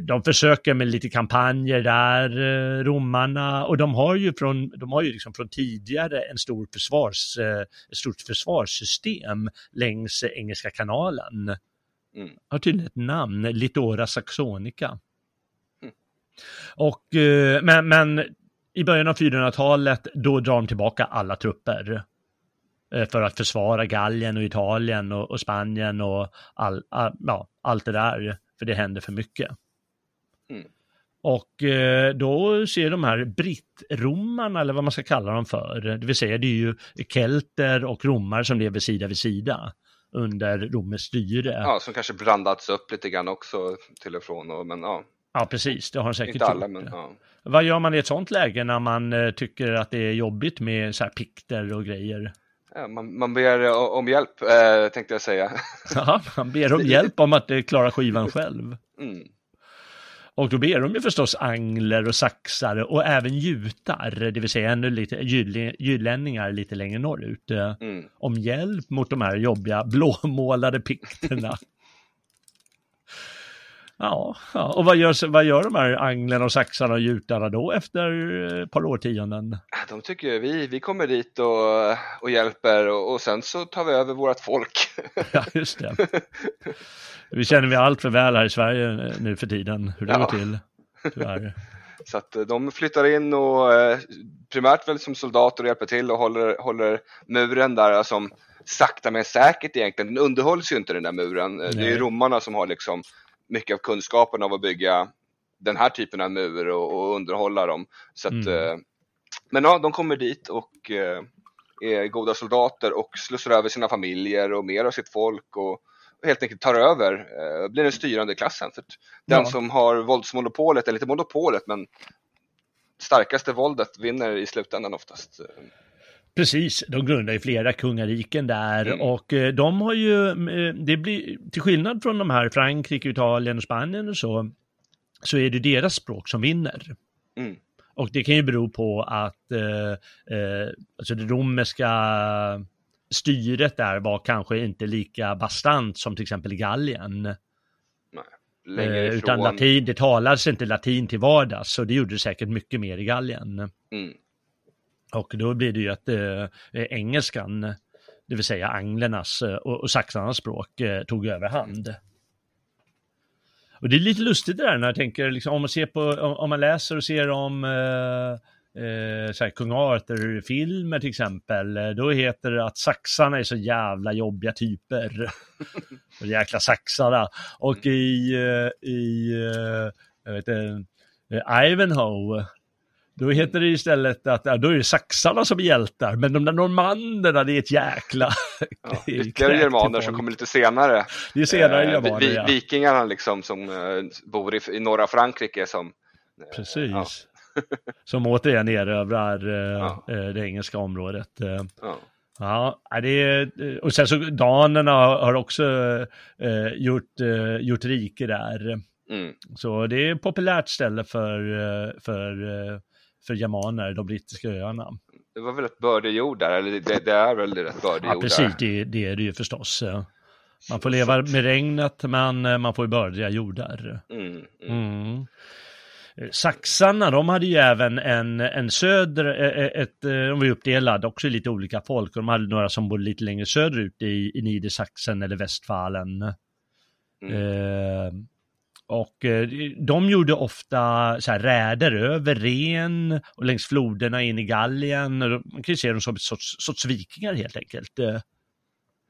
de försöker med lite kampanjer där, eh, romarna, och de har ju från, de har ju liksom från tidigare en stor försvars, eh, ett stort försvarssystem längs eh, Engelska kanalen. Mm. Har tydligen ett namn, Litora Saxonica. Mm. Och, eh, men, men i början av 400-talet, då drar de tillbaka alla trupper eh, för att försvara Gallien och Italien och, och Spanien och all, all, ja, allt det där, för det händer för mycket. Mm. Och eh, då ser de här brittromarna, eller vad man ska kalla dem för, det vill säga det är ju kelter och romar som lever sida vid sida under romerskt styre. Ja. Ja, som kanske blandats upp lite grann också till och från. Och, men ja, precis, det har de säkert inte alla gjort. men ja. Vad gör man i ett sånt läge när man eh, tycker att det är jobbigt med så här pikter och grejer? ja man, man ber om hjälp eh, tänkte jag säga. Ja, man ber om hjälp om att eh, klara skivan själv. Mm. Och då ber de ju förstås angler och saxare och även jutar, det vill säga ännu lite gyllänningar lite längre norrut, eh, Mm. om hjälp mot de här jobbiga blåmålade pikterna. Ja, ja, och vad gör, vad gör de här anglerna och saxarna och jutarna då efter eh, ett par årtionden? De tycker vi, vi kommer dit och, och hjälper och, och sen så tar vi över vårt folk. Ja, just det. Vi känner vi allt för väl här i Sverige nu för tiden, hur det Ja. går till. Tyvärr. Så att eh, de flyttar in och eh, primärt väl som soldater och hjälper till och håller, håller muren där som sakta men säkert egentligen, den underhålls ju inte den där muren. Nej. Det är ju romarna som har liksom mycket av kunskapen av att bygga den här typen av mur och, och underhålla dem. Så att, mm. Men ja, de kommer dit och är goda soldater och slussar över sina familjer och mer av sitt folk och helt enkelt tar över, eh, blir den styrande klassen. För den ja. som har våldsmonopolet, eller inte monopolet, men starkaste våldet vinner i slutändan oftast. Precis, de grundar ju flera kungariken där mm. och eh, de har ju, eh, det blir, till skillnad från de här Frankrike, Italien och Spanien och så, så är det deras språk som vinner. Mm. Och det kan ju bero på att eh, eh, alltså det romerska styret där var kanske inte lika bastant som till exempel i Gallien. Nej, eh, utan latin, det talades inte latin till vardags, så det gjorde det säkert mycket mer i Gallien. Mm. Och då blir det ju att eh, engelskan, det vill säga anglernas eh, och, och saxarnas språk, eh, tog överhand. Och det är lite lustigt det där när jag tänker, liksom, om man ser på, om, om man läser och ser om eh, eh, så här, kung Arthur-filmer till exempel, eh, då heter det att saxarna är så jävla jobbiga typer. och jäkla saxarna. Och i, eh, i jag vet inte, Ivanhoe, då heter det istället att då är det saxarna som är hjältar, men de där normanderna det är ett jäkla... Ja, ytterligare germaner som kommer lite senare. Det är senare eh, germaner, vi, ja. Vikingarna liksom som eh, bor i, i norra Frankrike som... Eh, Precis. Ja. som återigen erövrar eh, ja. Eh, det engelska området. Eh. Ja. Ja, det är, och sen så danerna har också eh, gjort, eh, gjort rike där. Mm. Så det är ett populärt ställe för, för för germaner, de brittiska öarna. Det var väl ett bördig jord där, eller det, det är väl rätt bördig jord Ja, precis, det, det, är det ju förstås. Man får leva med regnet, men eh, man får ju bördiga jordar. Mm, mm. Mm. Saxarna, de hade ju även en, en söder, eh, eh, ett, de var ju uppdelade också i lite olika folk och de hade några som bodde lite längre söderut i, i Niedersachsen eller Västfalen. Mm. Eh, och eh, de gjorde ofta så här räder över Ren och längs floderna in i Gallien. Man kan ju se dem som ett sorts, sorts vikingar helt enkelt. Eh,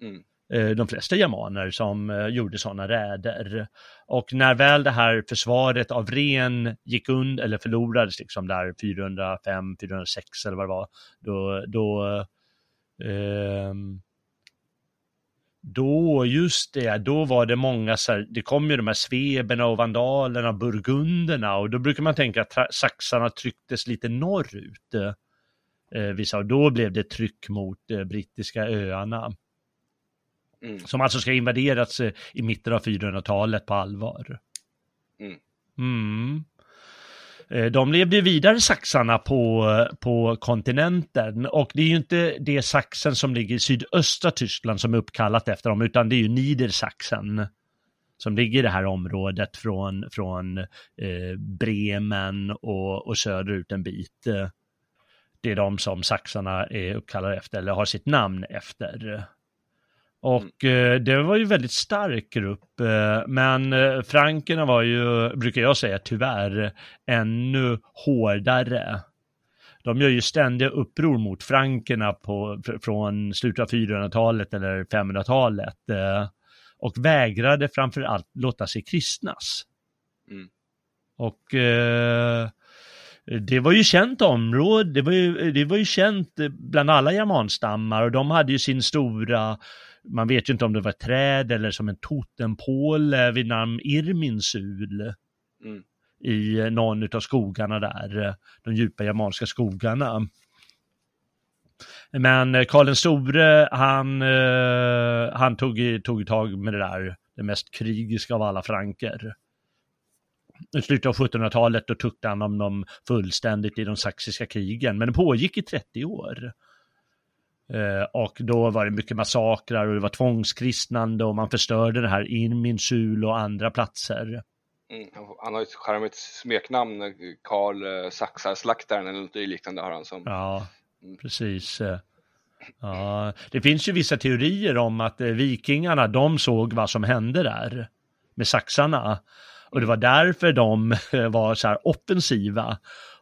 mm. Eh, de flesta germaner som gjorde sådana räder. Och när väl det här försvaret av Ren gick under, eller förlorades liksom där 405, 406 eller vad det var, då, då eh, då, just det, då var det många, så här, det kom ju de här sveberna och vandalerna, burgunderna och då brukar man tänka att saxarna trycktes lite norrut. Eh, vissa, och då blev det tryck mot eh, brittiska öarna. Mm. Som alltså ska invaderas eh, i mitten av 400-talet på allvar. Mm. Mm. Eh, de levde vidare saxarna på, på kontinenten och det är ju inte det saxen som ligger i sydöstra Tyskland som är uppkallat efter dem utan det är ju Niedersachsen som ligger i det här området från, från eh, Bremen och, och söderut en bit. Eh, det är de som saxarna är uppkallade efter eller har sitt namn efter. Och mm. eh, det var ju väldigt stark grupp, eh, men eh, frankerna var ju, brukar jag säga tyvärr, ännu hårdare. De gör ju ständiga uppror mot frankerna på, från slutet av 400-talet eller 500-talet eh, och vägrade framför allt låta sig kristnas. Mm. Och det var ju känt område, det var ju, det var ju känt bland alla germanstammar och de hade ju sin stora man vet ju inte om det var ett träd eller som en totempåle vid namn Irminsul. Mm. I någon av skogarna där, de djupa germanska skogarna. Men Karl den store, han, eh, han tog, tog tag med det där, det mest krigiska av alla franker. I slutet av 1700-talet då tuktade han om dem fullständigt i de saxiska krigen, men det pågick i 30 år. Eh, och då var det mycket massakrar och det var tvångskristnande och man förstörde det här Irminsul och andra platser. Mm, han har ett charmigt smeknamn, Karl eh, Saxarslaktaren eller något liknande har han som. Ja, mm. precis. Ja, det finns ju vissa teorier om att eh, vikingarna, de såg vad som hände där med saxarna Och det var därför de var så här offensiva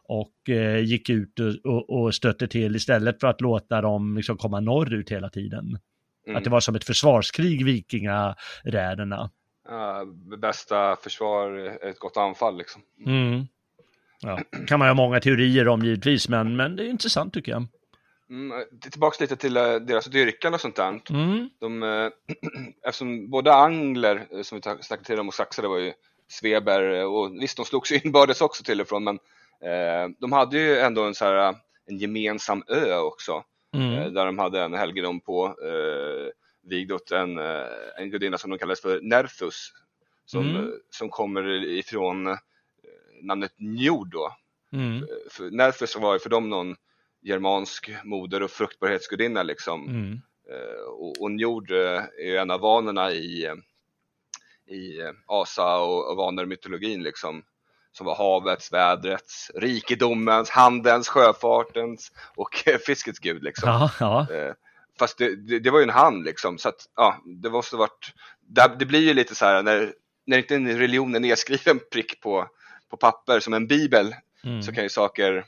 och eh, gick ut och, och stötte till istället för att låta dem liksom komma norrut hela tiden. Mm. Att det var som ett försvarskrig, vikingaräderna. Ja, bästa försvar är ett gott anfall liksom. Mm. Ja, kan man ha många teorier om givetvis, men, men det är intressant tycker jag. Mm, tillbaks lite till eh, deras dyrkan och sånt där. Mm. De, eh, eftersom både angler, som vi snackade till om, och saxare var ju sveber och visst de slogs inbördes också till och från men de hade ju ändå en, så här, en gemensam ö också Mm. eh, där de hade en helgedom på eh, vigd åt en, eh, en gudinna som de kallades för Nerthus som, Mm. eh, som kommer ifrån eh, namnet Njord då. Mm. För Nerthus var ju för dem någon germansk moder och fruktbarhetsgudinna liksom. Mm. Eh, och, och Njord eh, är ju en av vanorna i, eh, i eh, Asa och, och vaner-mytologin liksom. Som var havets, vädrets, rikedomens, handelns, sjöfartens och fiskets gud liksom. Ja, ja. Eh, fast det, det, det var ju en han liksom, så att ja, det måste varit, det, det blir ju lite så här när, när inte en religion är nedskriven prick på, på papper som en bibel Mm. så kan ju saker eh,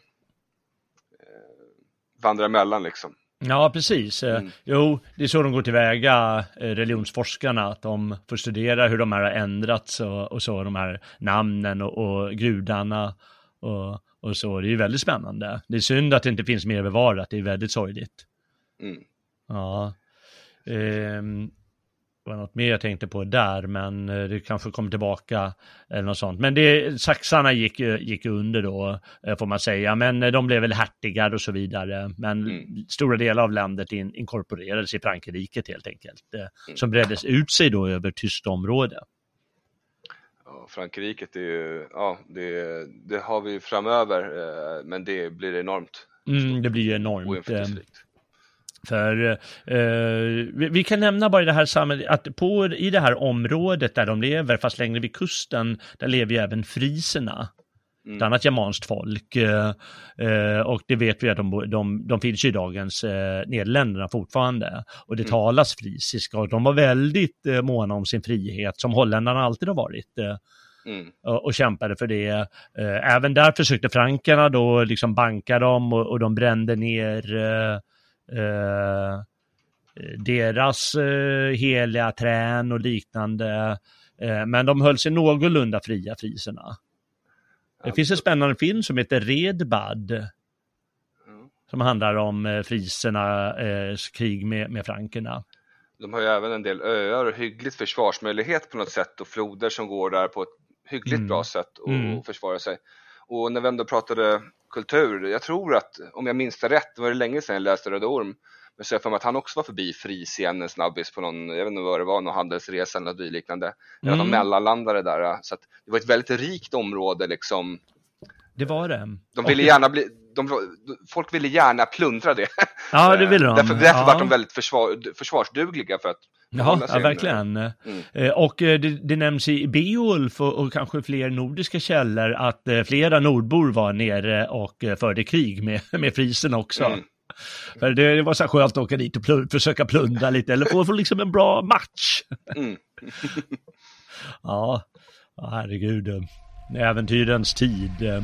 vandra emellan liksom. Ja, precis. Eh, Mm. Jo, det är så de går tillväga, eh, religionsforskarna, att de får studera hur de här har ändrats och, och så, de här namnen och, och gudarna och, och så. Det är ju väldigt spännande. Det är synd att det inte finns mer bevarat, det är väldigt sorgligt. Mm. Ja. Ehm, det var något mer jag tänkte på där, men eh, det kanske kommer tillbaka eller något sånt. Men det, saxarna gick, ju- gick under då, eh, får man säga, men eh, de blev väl hertigar och så vidare. Men Mm. stora delar av landet in, inkorporerades i Frankrike helt enkelt, eh, Mm. som breddes ut sig då över tyskt område. Ja, Frankrike, det, är ja, det, det har vi framöver, eh, men det blir enormt Mm, det blir ju enormt. För eh, vi, vi kan nämna bara i det här samhället att på, i det här området där de lever, fast längre vid kusten, där lever ju även friserna. Ett Mm. annat germanskt folk. Eh, eh, och det vet vi att de, de, de finns i dagens eh, Nederländerna fortfarande. Och det Mm. talas frisiska och de var väldigt eh, måna om sin frihet, som holländarna alltid har varit. Eh, Mm. och, och kämpade för det. Eh, även där försökte frankerna då liksom banka dem och, och de brände ner eh, deras eh, heliga trän och liknande. Eh, men de höll sig någorlunda fria, friserna. Det finns en spännande film som heter Redbad. Ja. Som handlar om eh, frisernas krig med, med frankerna. De har ju även en del öar och hyggligt försvarsmöjlighet på något sätt och floder som går där på ett hyggligt Mm. bra sätt och, Mm. försvara sig. Och när vi ändå pratade kultur, jag tror att om jag minns det rätt, var det länge sedan jag läste Röda Orm, men så jag för mig att han också var förbi Frisian en snabbis på någon, jag vet inte vad det var, någon handelsresa eller något liknande. Eller Mm. de mellanlandade där. Så att det var ett väldigt rikt område liksom. Det var det. De ville gärna bli, de, folk ville gärna plundra det. Ja, det ville de. Därför, därför ja. var de väldigt försvar, försvarsdugliga för att Ja, behålla ja verkligen. Mm. Eh, Och eh, det, det nämns i Beowulf och, och kanske fler nordiska källor att eh, flera nordbor var nere och förde krig med, med frisen också. Mm. För det, det var så skönt att åka dit och plund, försöka plundra lite eller få, få liksom en bra match. Mm. Ja, ja herregud. Äventyrens tid.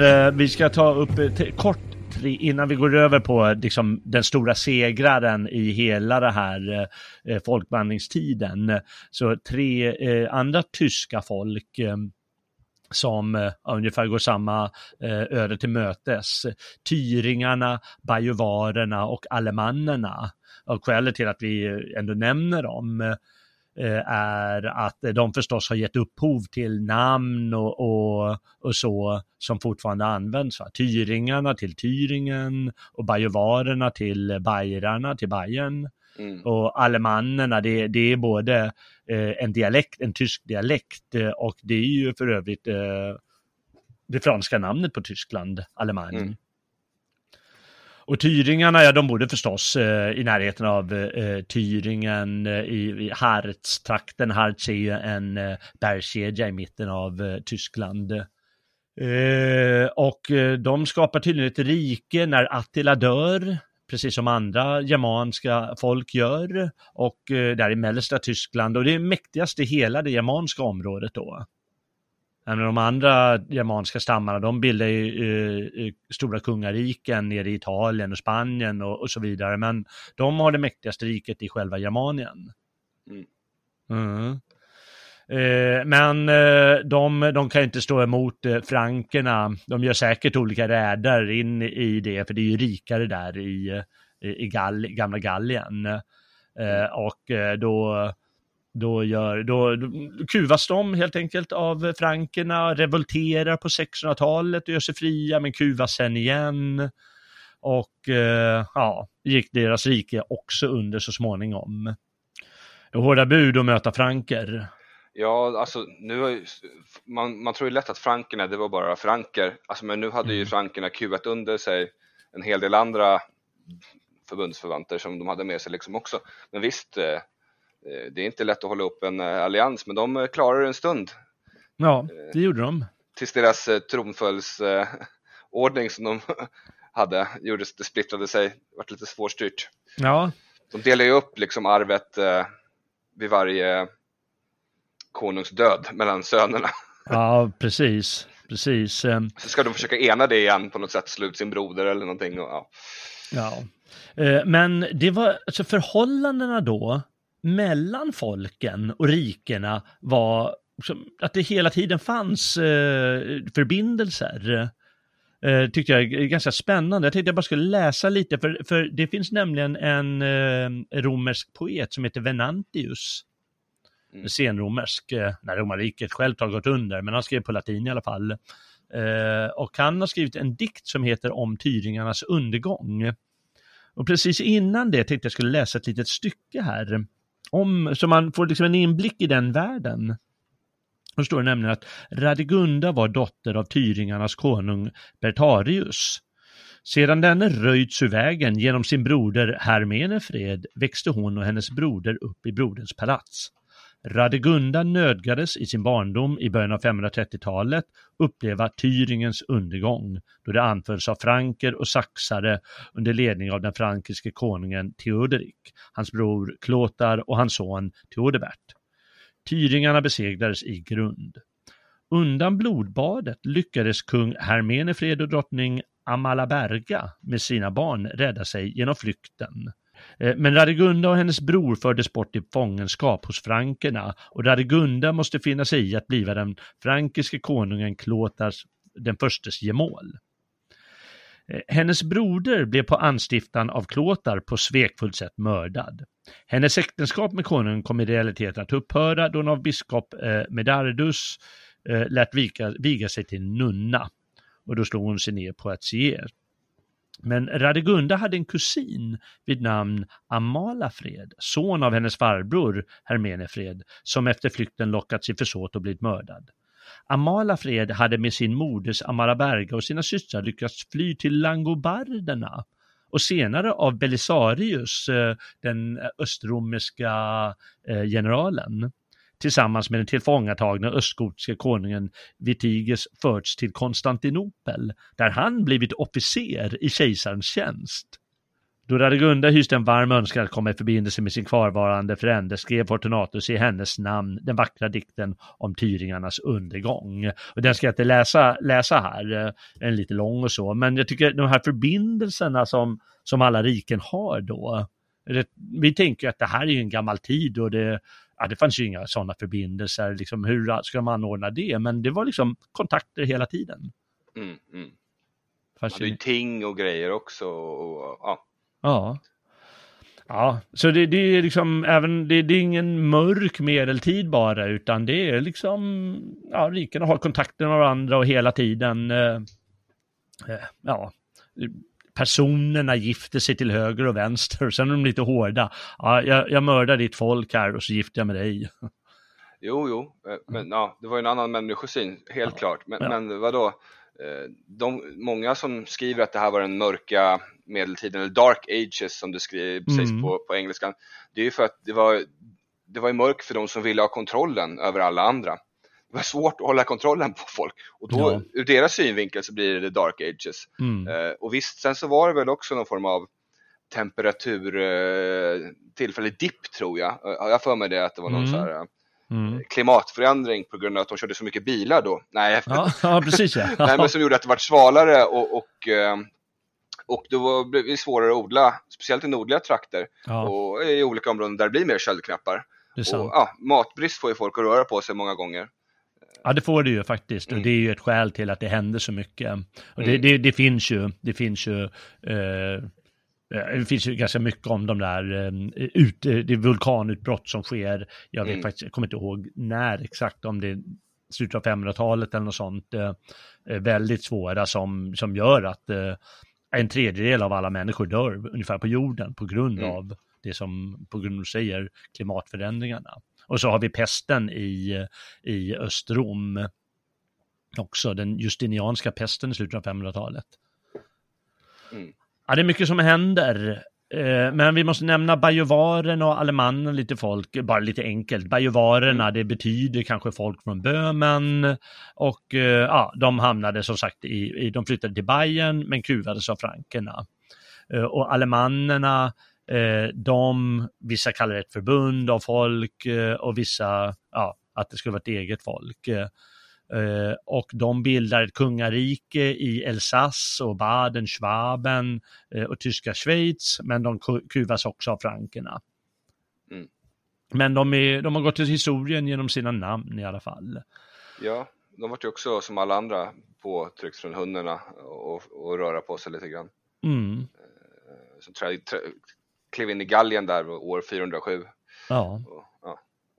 Eh. Vi ska ta upp eh, kort tre, innan vi går över på eh, liksom, den stora segraren i hela det här eh, eh, folkvandringstiden. Så tre eh, andra tyska folk eh, som eh, ungefär går samma eh, öde till mötes. Tyringarna, bajuvarerna och alemannerna. Och skälet till att vi eh, ändå nämner dem eh, är att de förstås har gett upphov till namn och, och, och så som fortfarande används. Va? Tyringarna till Tyringen och bajuvarerna till bajrarna till Bayern. Mm. Och alemannerna, det, det är både eh, en dialekt, en tysk dialekt eh, och det är ju för övrigt eh, det franska namnet på Tyskland, Allemagne. Mm. Och Tyringarna, ja de bodde förstås eh, i närheten av eh, Tyringen eh, i, i Harz-trakten. Harz är ju en eh, bergskedja i mitten av eh, Tyskland. Eh, och eh, de skapar tydligen ett rike när Attila dör, precis som andra germanska folk gör. Och eh, där i mellersta Tyskland, och det är mäktigast i hela det germanska området då. De andra germanska stammarna, de bildar ju eh, eh, stora kungariken nere i Italien och Spanien och, och, så vidare. Men de har det mäktigaste riket i själva Germanien. Mm. Mm. Eh, men eh, de, de kan inte stå emot eh, frankerna. De gör säkert olika räder in i det, för det är ju rikare där i, i Gall, gamla Gallien. Eh, och eh, då då, gör, då, då kuvas de helt enkelt av frankerna, revolterar på 1600-talet och gör sig fria, men kuvas sen igen. Och eh, ja, gick deras rike också under så småningom. Hårda bud att möta franker. Ja, alltså nu har ju, man, man tror ju lätt att frankerna, det var bara franker, alltså, men nu hade ju Mm. frankerna kuvat under sig en hel del andra förbundsförvanter som de hade med sig liksom också. Men visst, eh, det är inte lätt att hålla upp en eh, allians, men de eh, klarar det en stund Ja, det gjorde de. tills deras eh, tronföljdsordning som de hade gjordes, det splittrade sig, vart lite svårstyrt. Ja, De delar ju upp liksom arvet eh, vid varje konungs död mellan sönerna. ja precis. Precis. eh, Så ska de försöka ena det igen på något sätt, slå ut sin broder eller någonting. Och, ja. Ja. Eh, Men det var, alltså förhållandena då mellan folken och rikena var att det hela tiden fanns eh, förbindelser. Eh, tyckte jag är ganska spännande. Jag tänkte jag bara skulle läsa lite, för, för det finns nämligen en eh, romersk poet som heter Venantius. Mm. Senromersk, när romarriket självt har gått under, men han skrev på latin i alla fall. Eh, och han har skrivit en dikt som heter Om tyringarnas undergång. Och precis innan det tänkte jag skulle läsa ett litet stycke här. Om, så man får liksom en inblick i den världen. Då står det nämligen att Radegunda var dotter av tyringarnas konung Bertarius. Sedan denne röjts ur vägen genom sin broder Hermenefred växte hon och hennes broder upp i broderns palats. Radegunda nödgades i sin barndom i början av 530-talet uppleva Tyringens undergång då det anfölls av franker och saxare under ledning av den frankiske konungen Theoderik, hans bror Klotar och hans son Theodebert. Tyringarna besegrades i grund. Undan blodbadet lyckades kung Hermenefred och drottning Amalaberga med sina barn rädda sig genom flykten. Eh, men Radegunda och hennes bror fördes bort i fångenskap hos frankerna och Radegunda måste finna sig i att bliva den frankiske konungen Klotars den förstes gemål. Eh, hennes broder blev på anstiftan av Klotar på svekfullt sätt mördad. Hennes äktenskap med konungen kom i realiteten att upphöra då hon av biskop eh, Medardus lät viga, viga sig till nunna och då slog hon sig ner på Atsier. Men Radegunda hade en kusin vid namn Amalafred, son av hennes farbror Hermenefred, som efter flykten lockats i försåt och blivit mördad. Amalafred hade med sin moders Amalaberga och sina systrar lyckats fly till Langobarderna och senare av Belisarius, eh, den östromerska eh, generalen tillsammans med den tillfångatagna östgotiska konungen Vitiges förts till Konstantinopel, där han blivit officer i kejsarens tjänst. Då Radegunda hyste en varm önskan att komma i förbindelse med sin kvarvarande frände skrev Fortunatus i hennes namn den vackra dikten om tyringarnas undergång. Och den ska jag inte läsa, läsa här, eh, den är lite lång och så, men jag tycker de här förbindelserna som, som alla riken har då, det, vi tänker att det här är ju en gammal tid och det, ja, det fanns ju inga sådana förbindelser, liksom, hur ska de anordna det? Men det var liksom kontakter hela tiden. Mm, mm. Man hade ju ting och grejer också. Och, ja. Ja. Ja, så det, det är liksom även, det, det är ingen mörk medeltid bara, utan det är liksom, ja, rikena har kontakter med varandra och hela tiden, eh, eh, ja, personerna gifter sig till höger och vänster och sen är de lite hårda. Ja, jag, jag mördar ditt folk här och så gifter jag med dig. Jo, jo, eh, men ja, det var ju en annan människosyn, helt klart. Men, ja. men vadå? Eh, de, många som skriver att det här var den mörka medeltiden, eller dark ages som det skrivs mm. på, på engelskan, det är ju för att det var, det var mörkt för de som ville ha kontrollen över alla andra. Det var svårt att hålla kontrollen på folk och då ja. ur deras synvinkel så blir det the dark ages. Mm. Uh, och visst, sen så var det väl också någon form av temperatur, uh, tillfällig dipp tror jag. Uh, jag för mig det att det var någon mm. så här Mm. klimatförändring på grund av att de körde så mycket bilar då. Nej, ja, ja precis ja. Nej, men som gjorde att det var svalare och, och, och då blev det svårare att odla, speciellt i nordliga trakter ja. och i olika områden där det blir mer köldknappar. Och, ja, matbrist får ju folk att röra på sig många gånger. Ja, det får det ju faktiskt. Mm. Och det är ju ett skäl till att det händer så mycket. Och det, mm. det, det finns ju, det finns ju eh, det finns ju ganska mycket om de där eh, ut, det vulkanutbrott som sker. Jag vet mm. faktiskt, jag kommer inte ihåg när exakt, om det är slutet av 500-talet eller något sånt. Eh, väldigt svåra som, som gör att eh, en tredjedel av alla människor dör ungefär på jorden på grund mm. av det som, på grund av säger, klimatförändringarna. Och så har vi pesten i, i Östrom också, den justinianska pesten i slutet av 500-talet. Mm. Ja, det är mycket som händer. Eh, men vi måste nämna bajovaren och alemannen lite folk, bara lite enkelt. Bajovarerna, mm. det betyder kanske folk från Böhmen och eh, ja, de hamnade som sagt i, de flyttade till Bayern men kuvades av frankerna. Eh, och alemannerna, de, vissa kallar det ett förbund av folk och vissa, ja, att det skulle vara ett eget folk. Uh, och de bildar ett kungarike i Elsass och Baden, Schwaben uh, och tyska Schweiz, men de kuvas också av frankerna. Mm. Men de, är, de har gått till historien genom sina namn i alla fall. Ja, de var ju också som alla andra påtryckt från hundarna och, och röra på sig lite grann. Mm. Uh, så klev in i Gallien där år 407. Ja. Och,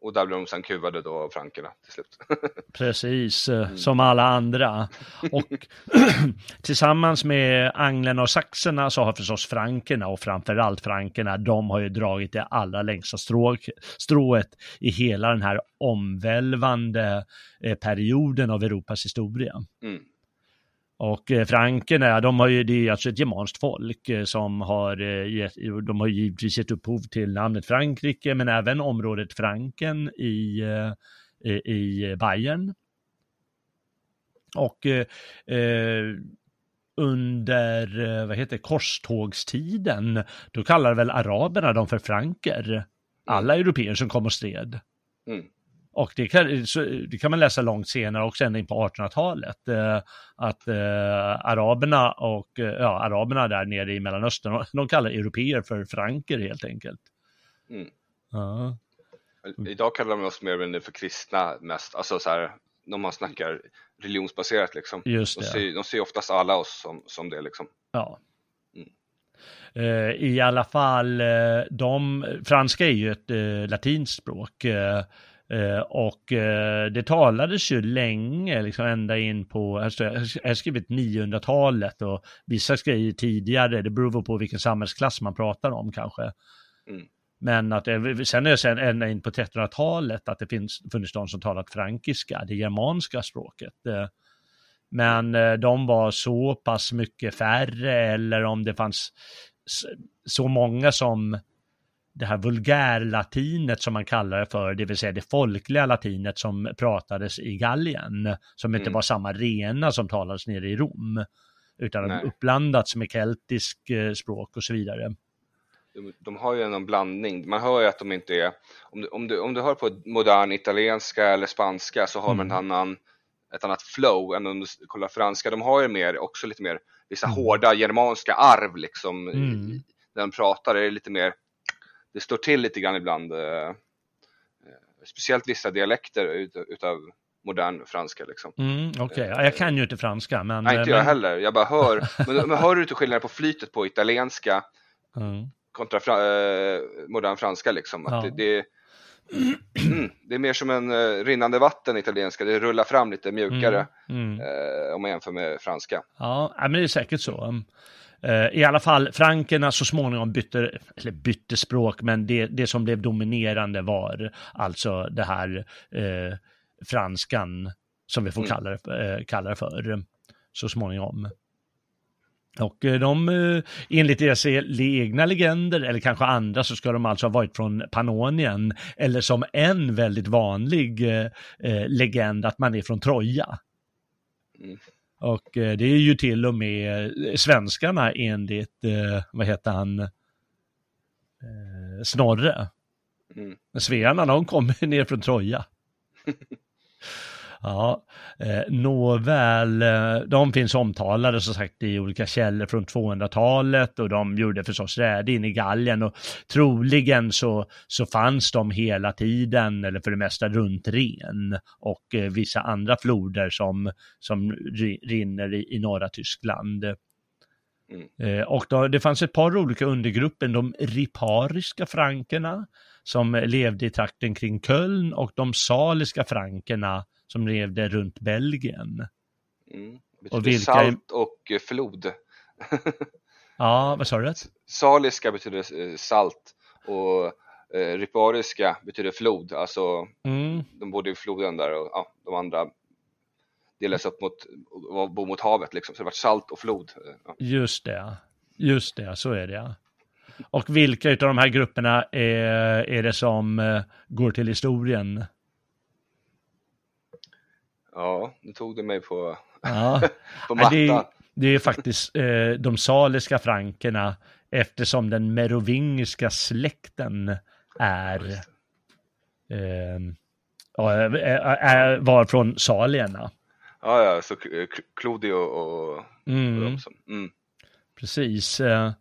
och där blev de sen kuvade då av frankerna till slut. Precis, eh, mm. som alla andra. Och tillsammans med anglerna och saxerna så har förstås frankerna och framförallt frankerna, de har ju dragit det allra längsta strå, strået i hela den här omvälvande eh, perioden av Europas historia. Mm. Och eh, frankerna, de har ju, det är alltså ett germanskt folk eh, som har eh, gett, de har givetvis gett upphov till namnet Frankrike, men även området Franken i, i Bayern. Och eh, under, vad heter korstågstiden, då kallar väl araberna dem för franker. Alla mm. europeer som kom och stred. Mm. Och det kan, det kan man läsa långt senare också, ända in på 1800-talet, eh, att eh, araberna och eh, ja, araberna där nere i Mellanöstern, de kallar europeer för franker helt enkelt. Mm. Ja. Idag kallar de oss mer eller mindre för kristna mest, alltså så här, när man snackar religionsbaserat liksom. Just det. De, ser, de ser oftast alla oss som, som det liksom. Ja. Mm. I alla fall, de, franska är ju ett latinskt språk. Eh, och eh, det talades ju länge, liksom ända in på, alltså, jag har skrivit 900-talet och vissa grejer tidigare, det beror på vilken samhällsklass man pratar om kanske. Mm. Men att sen är det sen ända in på 1300-talet att det finns, funnits de som talat frankiska, det germanska språket. Eh, men de var så pass mycket färre eller om det fanns så många som det här vulgärlatinet som man kallar det för, det vill säga det folkliga latinet som pratades i Gallien, som inte mm. var samma rena som talades nere i Rom, utan Nej. uppblandats med keltisk eh, språk och så vidare. De, de har ju en blandning, man hör ju att de inte är, om du, om du, om du hör på modern italienska eller spanska så har mm. man en annan, ett annat flow än om du kollar franska, de har ju mer, också lite mer, vissa mm. hårda germanska arv liksom, mm. när de pratar, det är lite mer det står till lite grann ibland. Eh, eh, speciellt vissa dialekter utav modern franska. Liksom. Mm, okay. ja, jag kan ju inte franska. Men, Nej, inte men... jag heller. Jag bara hör. men, men hör du inte skillnaden på flytet på italienska mm. kontra fra, eh, modern franska? Liksom? Att ja. det, det, mm, det, är mer som en uh, rinnande vatten italienska. Det rullar fram lite mjukare mm, mm. uh, om man jämför med franska. Ja, men det är säkert så. Eh, I alla fall, frankerna så småningom bytte, eller bytte språk, men det, det som blev dominerande var alltså det här eh, franskan, som vi får Mm. kalla det, eh, kalla det för, så småningom. Och eh, de, eh, enligt deras egna legender, eller kanske andra, så ska de alltså ha varit från Pannonien. Eller som en väldigt vanlig eh, legend, att man är från Troja. Mm. Och eh, det är ju till och med svenskarna enligt, eh, vad heter han, eh, Snorre. Mm. Svearna, de kommer ner från Troja. Ja, eh, nåväl, eh, de finns omtalade som sagt i olika källor från 200-talet och de gjorde förstås räd in i Gallien och troligen så, så fanns de hela tiden, eller för det mesta runt Ren och eh, vissa andra floder som, som ri- rinner i, i norra Tyskland. Eh, och då, det fanns ett par olika undergrupper, de ripariska frankerna som levde i trakten kring Köln och de saliska frankerna som levde runt Belgien. Mm. Och vilka- salt och eh, flod. Ja, vad sa du? Saliska betyder eh, salt och eh, ripariska betyder flod. Alltså Mm, de bodde i floden där och ja, de andra delades upp mot, och bor mot havet liksom. Så det var salt och flod. Eh, Ja. just det, just det, så är det. Och vilka av de här grupperna är, är det som går till historien? Ja, nu tog du mig på, Ja. på Nej, det, är, mattan. det är faktiskt eh, de saliska frankerna eftersom den merovingiska släkten är, eh, ja, är, är var från salierna. Ja, ja, så eh, K- Clodio och, och Mm, de som, mm. precis. Eh,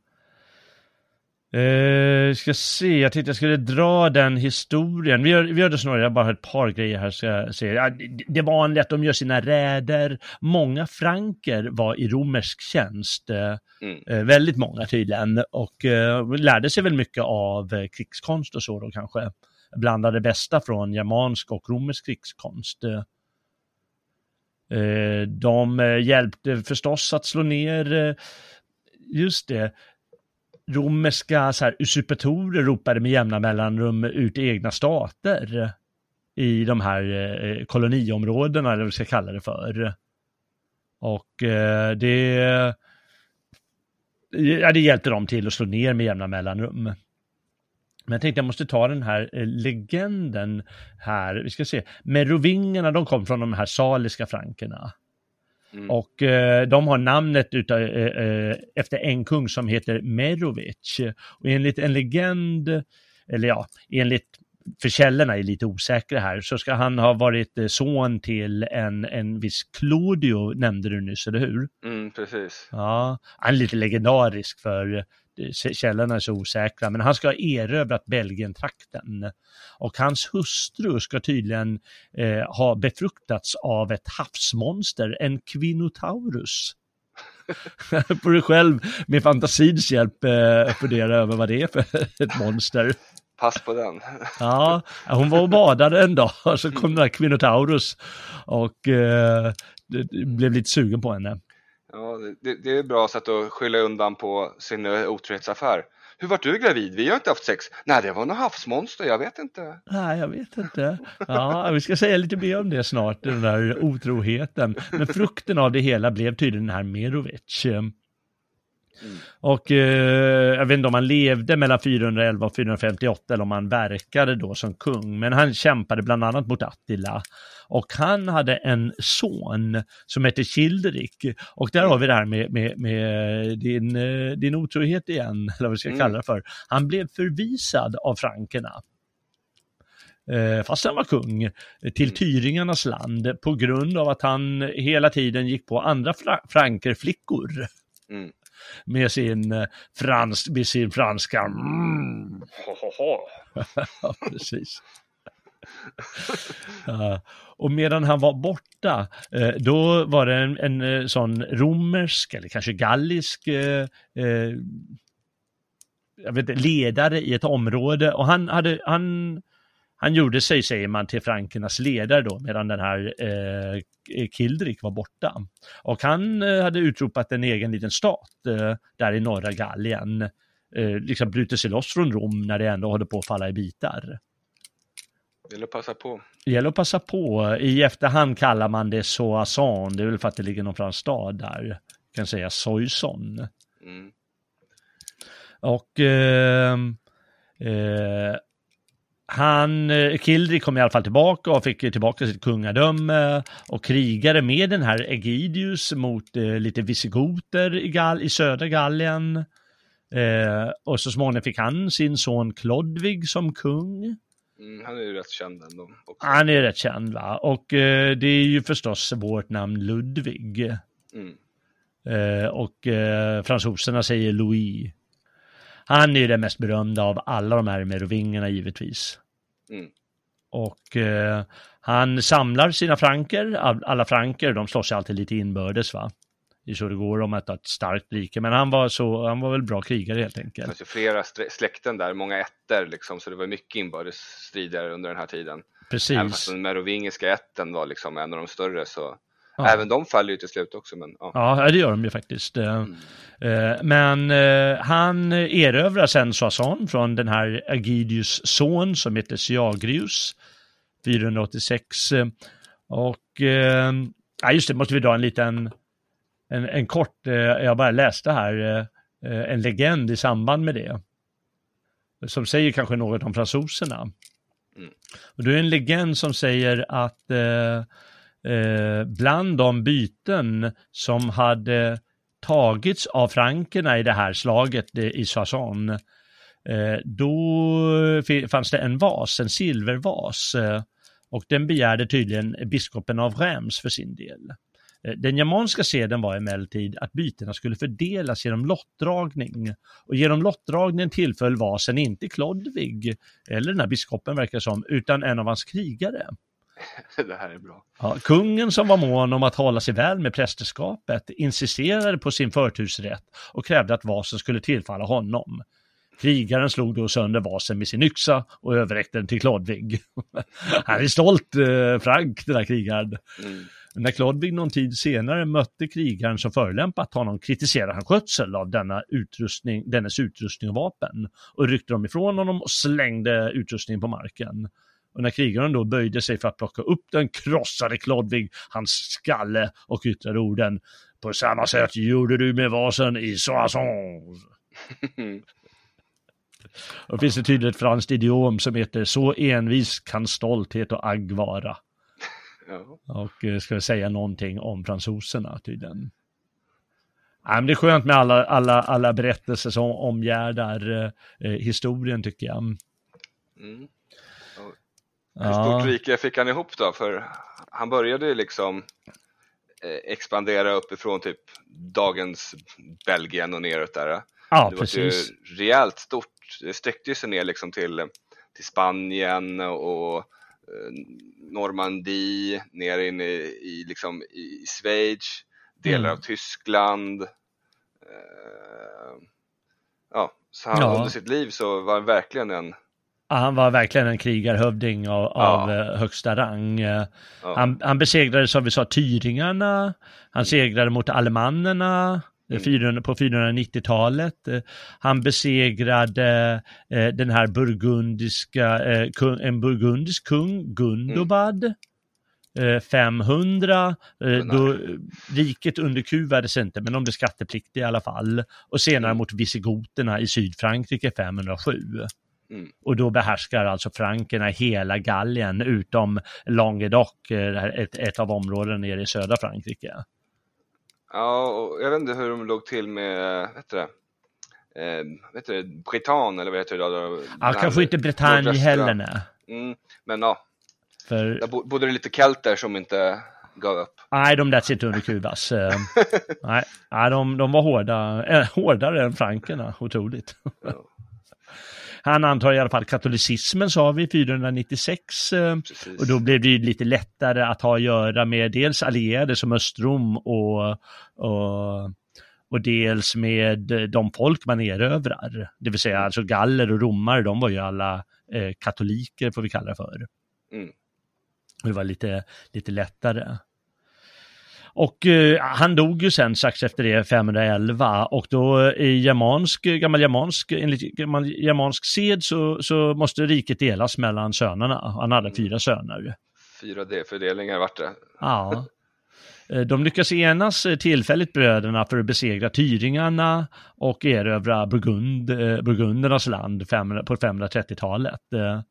eh, ska se, jag tänkte jag skulle dra den historien. Vi gör, vi gör det snarare, jag bara har ett par grejer här ska jag se. Ja, det, det vanliga att de gör sina räder. Många franker var i romersk tjänst. Eh, Mm. Eh, väldigt många tydligen och eh, lärde sig väl mycket av krigskonst och så då kanske. Blandade bästa från germansk och romersk krigskonst. De hjälpte förstås att slå ner, just det, romerska så här, usurpatorer ropade med jämna mellanrum ut egna stater i de här eh, koloniområdena, eller vad vi ska kalla det för. Och eh, det ja, det hjälpte dem till att slå ner med jämna mellanrum. Men jag tänkte jag måste ta den här eh, legenden här. Vi ska se. Merovingerna, de kom från de här saliska frankerna. Mm. Och eh, de har namnet utav, eh, eh, efter en kung som heter Merovic. Och enligt en legend, eller ja, enligt för källorna är lite osäkra här, så ska han ha varit eh, son till en, en viss Claudio, nämnde du nyss, eller hur? Mm, precis. Ja, han är lite legendarisk för källorna är så osäkra, men han ska ha erövrat Belgien-trakten. Och hans hustru ska tydligen eh, ha befruktats av ett havsmonster, en Quinotaurus. får du själv med fantasins hjälp eh, fundera över vad det är för ett monster. Pass på den. Ja, hon var och badade en dag och så kom den här Quinotaurus och eh, blev lite sugen på henne. Ja, det, det är ett bra sätt att skylla undan på sin eh, otrohetsaffär. Hur vart du gravid? Vi har inte haft sex. Nej, det var något havsmonster, jag vet inte. Nej, jag vet inte. Ja, vi ska säga lite mer om det snart, den där otroheten. Men frukten av det hela blev tydligen den här Merovic. Och eh, jag vet inte om han levde mellan 411 och 458 eller om han verkade då som kung. Men han kämpade bland annat mot Attila. Och han hade en son som hette Childerik. Och där har vi det här med, med, med din, eh, din otrohet igen, eller vad vi ska Mm. kalla det för. Han blev förvisad av frankerna eh, fast han var kung, eh, till Mm. tyringarnas land på grund av att han hela tiden gick på andra fra- frankerflickor Mm. Med sin, eh, frans, med sin franska. Mm. Ja, precis. Ja, och medan han var borta, eh, då var det en, en eh, sån romersk, eller kanske gallisk, jag vet ledare i ett område och han hade, han, han gjorde sig, säger man, till frankernas ledare då, medan den här eh, Kildrik var borta. Och han eh, hade utropat en egen liten stat eh, där i norra Gallien. Eh, liksom brutit sig loss från Rom när det ändå håller på att falla i bitar. Det gäller att passa på. Det gäller att passa på. I efterhand kallar man det Soissons, det är väl för att det ligger någon fransk stad där. Jag kan säga Soissons. Mm. Och eh, eh, han, eh, Kildri kom i alla fall tillbaka och fick tillbaka sitt kungadöme och krigade med den här Egidius mot eh, lite visigoter i, Gall, i södra Gallien. Eh, och så småningom fick han sin son Klodvig som kung. Mm, han är ju rätt känd ändå. Också. Han är rätt känd va, och eh, det är ju förstås vårt namn Ludvig. Mm. Eh, och eh, fransoserna säger Louis. Han är ju den mest berömda av alla de här merovingerna givetvis. Mm. Och eh, han samlar sina franker, alla franker, de slåss alltid lite inbördes va. Det är så det går om att ha ett starkt rike, men han var, så, han var väl bra krigare helt Det enkelt. fanns ju flera släkten där, många ätter liksom, så det var mycket inbördes strider under den här tiden. Även fast Precis. den merovingiska ätten var liksom en av de större så Ja. även de faller ju till slut också. Men, ja. Ja, det gör de ju faktiskt. Eh, Mm. eh, Men eh, han erövrar sen Soissons från den här Agidius son som heter Siagrius 486. eh, Och ja, just det, måste vi dra en liten, en, en kort, jag bara läste här, en legend i samband med det. Som säger kanske något om fransoserna. Mm. Och det är en legend som säger att eh, eh, bland de byten som hade tagits av frankerna i det här slaget i Soissons, eh, då fanns det en vas, en silvervas, eh, och den begärde tydligen biskopen av Reims för sin del. Eh, den germanska seden var emellertid att bytena skulle fördelas genom lottdragning. Och genom lottdragningen tillföll vasen inte Klodvig, eller den här biskopen verkar det som, utan en av hans krigare. det här är bra. Ja, kungen som var mån om att hålla sig väl med prästerskapet insisterade på sin förtursrätt och krävde att vasen skulle tillfalla honom. Krigaren slog då sönder vasen med sin yxa och överräckte den till Klodvig. Han är stolt, eh, Frank, den här krigaren. Mm. När Klodvig någon tid senare mötte krigaren som förolämpat honom kritiserade han skötsel av denna utrustning, dennes utrustning och vapen och ryckte dem ifrån honom och slängde utrustningen på marken. Och när krigaren då böjde sig för att plocka upp den krossade Klodvig hans skalle och yttrade orden På samma sätt gjorde du med vasen i Soissons. Och det finns ett tydligt franskt idiom som heter Så envis kan stolthet och agg vara. Och eh, ska vi säga någonting om fransoserna tydligen. Ja, men det är skönt med alla, alla, alla berättelser som omgärdar eh, eh, historien tycker jag. Mm. Hur Ja. stort rike fick han ihop då? För han började ju liksom eh, expandera uppifrån typ dagens Belgien och neråt där. Ja, det precis. var ju rejält stort. Det sträckte sig ner liksom till, till Spanien och eh, Normandie, ner in i, i, liksom, i Schweiz, delar Mm. av Tyskland. Eh, ja, så han, Ja. under sitt liv så var han verkligen en Han var verkligen en krigarhövding av, av eh, högsta rang. Ja. Han, han besegrade, som vi sa, tyringarna. Han segrade mot allemannerna eh, Mm. 400, på 490-talet. Eh, Han besegrade eh, den här burgundiska, eh, kung, en burgundisk kung, Gundobad. eh, 500, eh, då riket underkuvades inte, men de blev skattepliktiga i alla fall. Och senare Mm. mot visigoterna i Sydfrankrike 507. Mm. Och då behärskar alltså frankerna hela Gallien utom Languedoc, eh, ett, ett av områdena nere i södra Frankrike. Ja, och jag vet inte hur de låg till med, vet du det, eh, vet du Britann eller vad heter det då? Ja, kanske inte Bretagne heller nej. Mm, men ja, För där bo- bodde det lite kelter som inte gav upp. nej, de lät sig inte underkuvas. Eh, nej, nej de, de var hårda, eh, hårdare än frankerna, otroligt. Ja, Han antar i alla fall katolicismen sa vi 496 eh, precis. och då blev det ju lite lättare att ha att göra med dels allierade som Östrom och, och, och dels med de folk man erövrar. Det vill säga alltså galler och romare, de var ju alla eh, katoliker, får vi kalla det för. Mm. Det var lite, lite lättare. Och eh, han dog ju sen strax efter det, 511, och då i germansk, gammal germansk, enligt gammal germansk sed så, så måste riket delas mellan sönerna. Han hade fyra söner. Fyra D-fördelningar vart det. Ja. Eh, De lyckas enas eh, tillfälligt bröderna för att besegra tyringarna och erövra Burgund, eh, burgundernas land på 530-talet. Eh,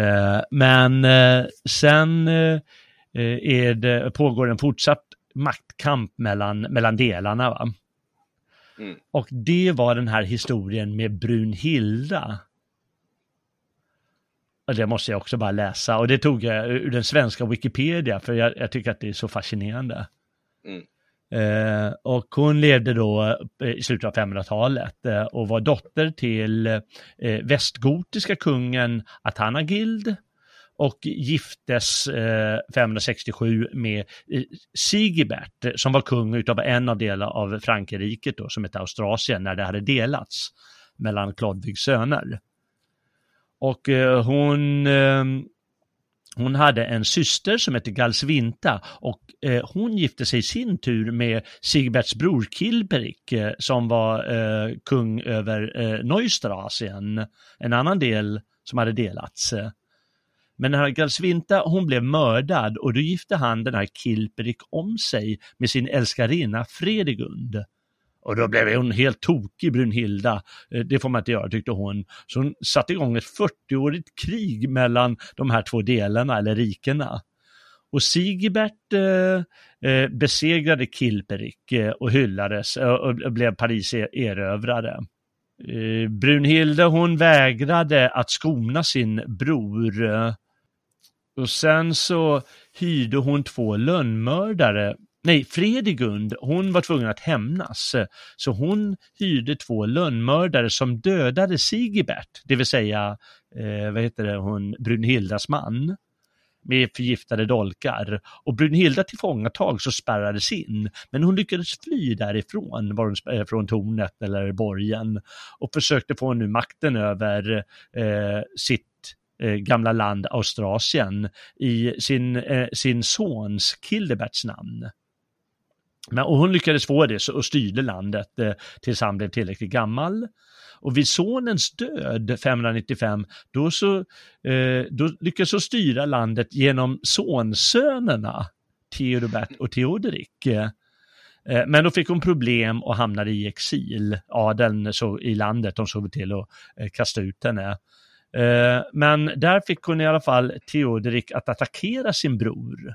eh, Men eh, sen eh, är det, pågår en fortsatt maktkamp mellan, mellan delarna. Va? Mm. Och det var den här historien med Brunhilda. Och det måste jag också bara läsa. Och det tog jag ur den svenska Wikipedia, för jag, jag tycker att det är så fascinerande. Mm. Eh, och hon levde då eh, i slutet av 500-talet eh, och var dotter till eh, västgotiska kungen Atanagild och giftes eh, 567 med eh, Sigibert eh, som var kung utav en av delar av Frankrike då som hette Austrasien när det hade delats mellan Klodvigs söner. Och hon, ehm, hon hade en syster som hette Galsvinta och eh, hon gifte sig i sin tur med Sigberts bror Kilperik eh, som var eh, kung över eh, Neustrasien, en annan del som hade delats. Men den här Galsvinta, hon blev mördad och då gifte han den här Kilperik om sig med sin älskarinna Fredegund. Och då blev hon helt tokig, Brunhilda. Eh, det får man inte göra, tyckte hon. Så hon satte igång ett 40-årigt krig mellan de här två delarna, eller rikena. Och Sigibert eh, eh, besegrade Kilperik eh, och hyllades eh, och blev Paris e- erövrare. Eh, Brunhilde, hon vägrade att skona sin bror. Eh, och sen så hyrde hon två lönnmördare Nej, Fredigund, hon var tvungen att hämnas. Så hon hyrde två lönnmördare som dödade Sigibert, det vill säga, eh, vad heter det, hon, Brunhildas man, med förgiftade dolkar. Och Brunhilda tillfångatags och spärrades in, men hon lyckades fly därifrån, var hon, eh, från tornet eller borgen, och försökte få nu makten över eh, sitt eh, gamla land Austrasien i sin, eh, sin sons Kildeberts namn. Men, och hon lyckades få det så- och styrde landet eh, tills han blev tillräckligt gammal. Och vid sonens död 595, då, så, eh, då lyckades hon styra landet genom sonsönerna Theodobert och Theoderik. Eh, men då fick hon problem och hamnade i exil. Adeln så, i landet, de såg till att eh, kasta ut henne. Eh, men där fick hon i alla fall Theoderik att attackera sin bror.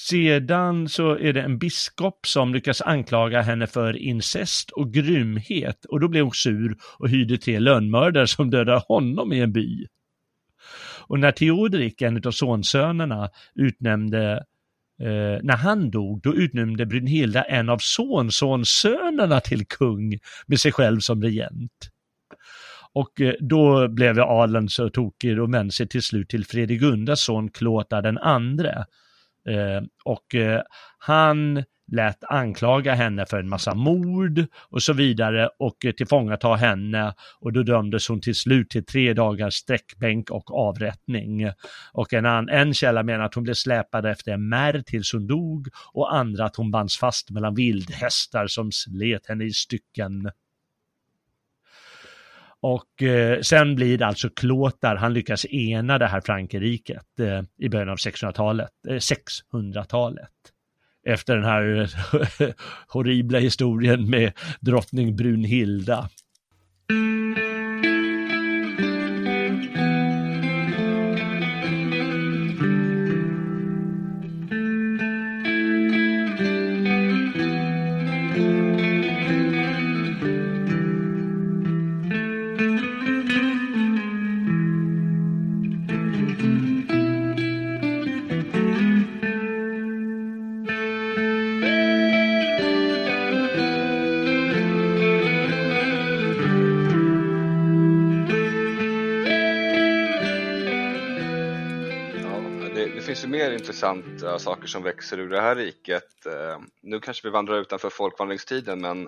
Sedan så är det en biskop som lyckas anklaga henne för incest och grymhet och då blev hon sur och hyrde tre lönnmördare som dödade honom i en by. Och när Theoderik, en av sonsönerna, utnämnde eh, när han dog, då utnämnde Brynhilda en av sonsonsönerna till kung med sig själv som regent. Och eh, då blev adeln så tokig och vände sig till slut till Fredegundas son Klåta den andre. Eh, och eh, han lät anklaga henne för en massa mord och så vidare och tillfångata henne och då dömdes hon till slut till tre dagars sträckbänk och avrättning. Och en, an, en källa menar att hon blev släpad efter en märr tills hon dog och andra att hon bands fast mellan vildhästar som slet henne i stycken. Och eh, sen blir det alltså Klåtar, han lyckas ena det här Frankrriket eh, i början av 600-talet, eh, 600-talet. Efter den här eh, horribla historien med drottning Brunhilda. Mm. Intressanta saker som växer ur det här riket. Eh, nu kanske vi vandrar utanför folkvandringstiden men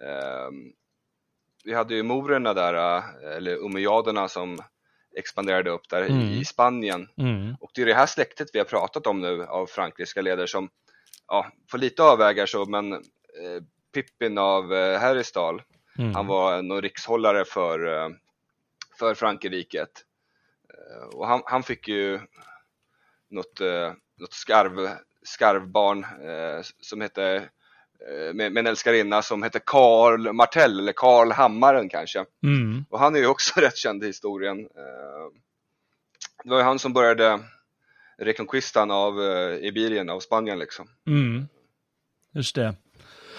eh, vi hade ju morerna där, eh, eller umayyaderna som expanderade upp där Mm. i Spanien. Mm. Och det är det här släktet vi har pratat om nu av frankrika ledare som, ja, får lite avvägar så, men eh, Pippin av eh, Mm. han var någon rikshållare för, för Frankrike. Eh, och han, han fick ju något, eh, något skarv, skarvbarn eh, som hette eh, med, med en älskarinna som hette Karl Martell eller Karl Hammaren kanske. Mm. Och han är ju också rätt känd i historien. Eh, Det var ju han som började reconquistan av eh, Ibirien, av Spanien liksom. Mm. Just det.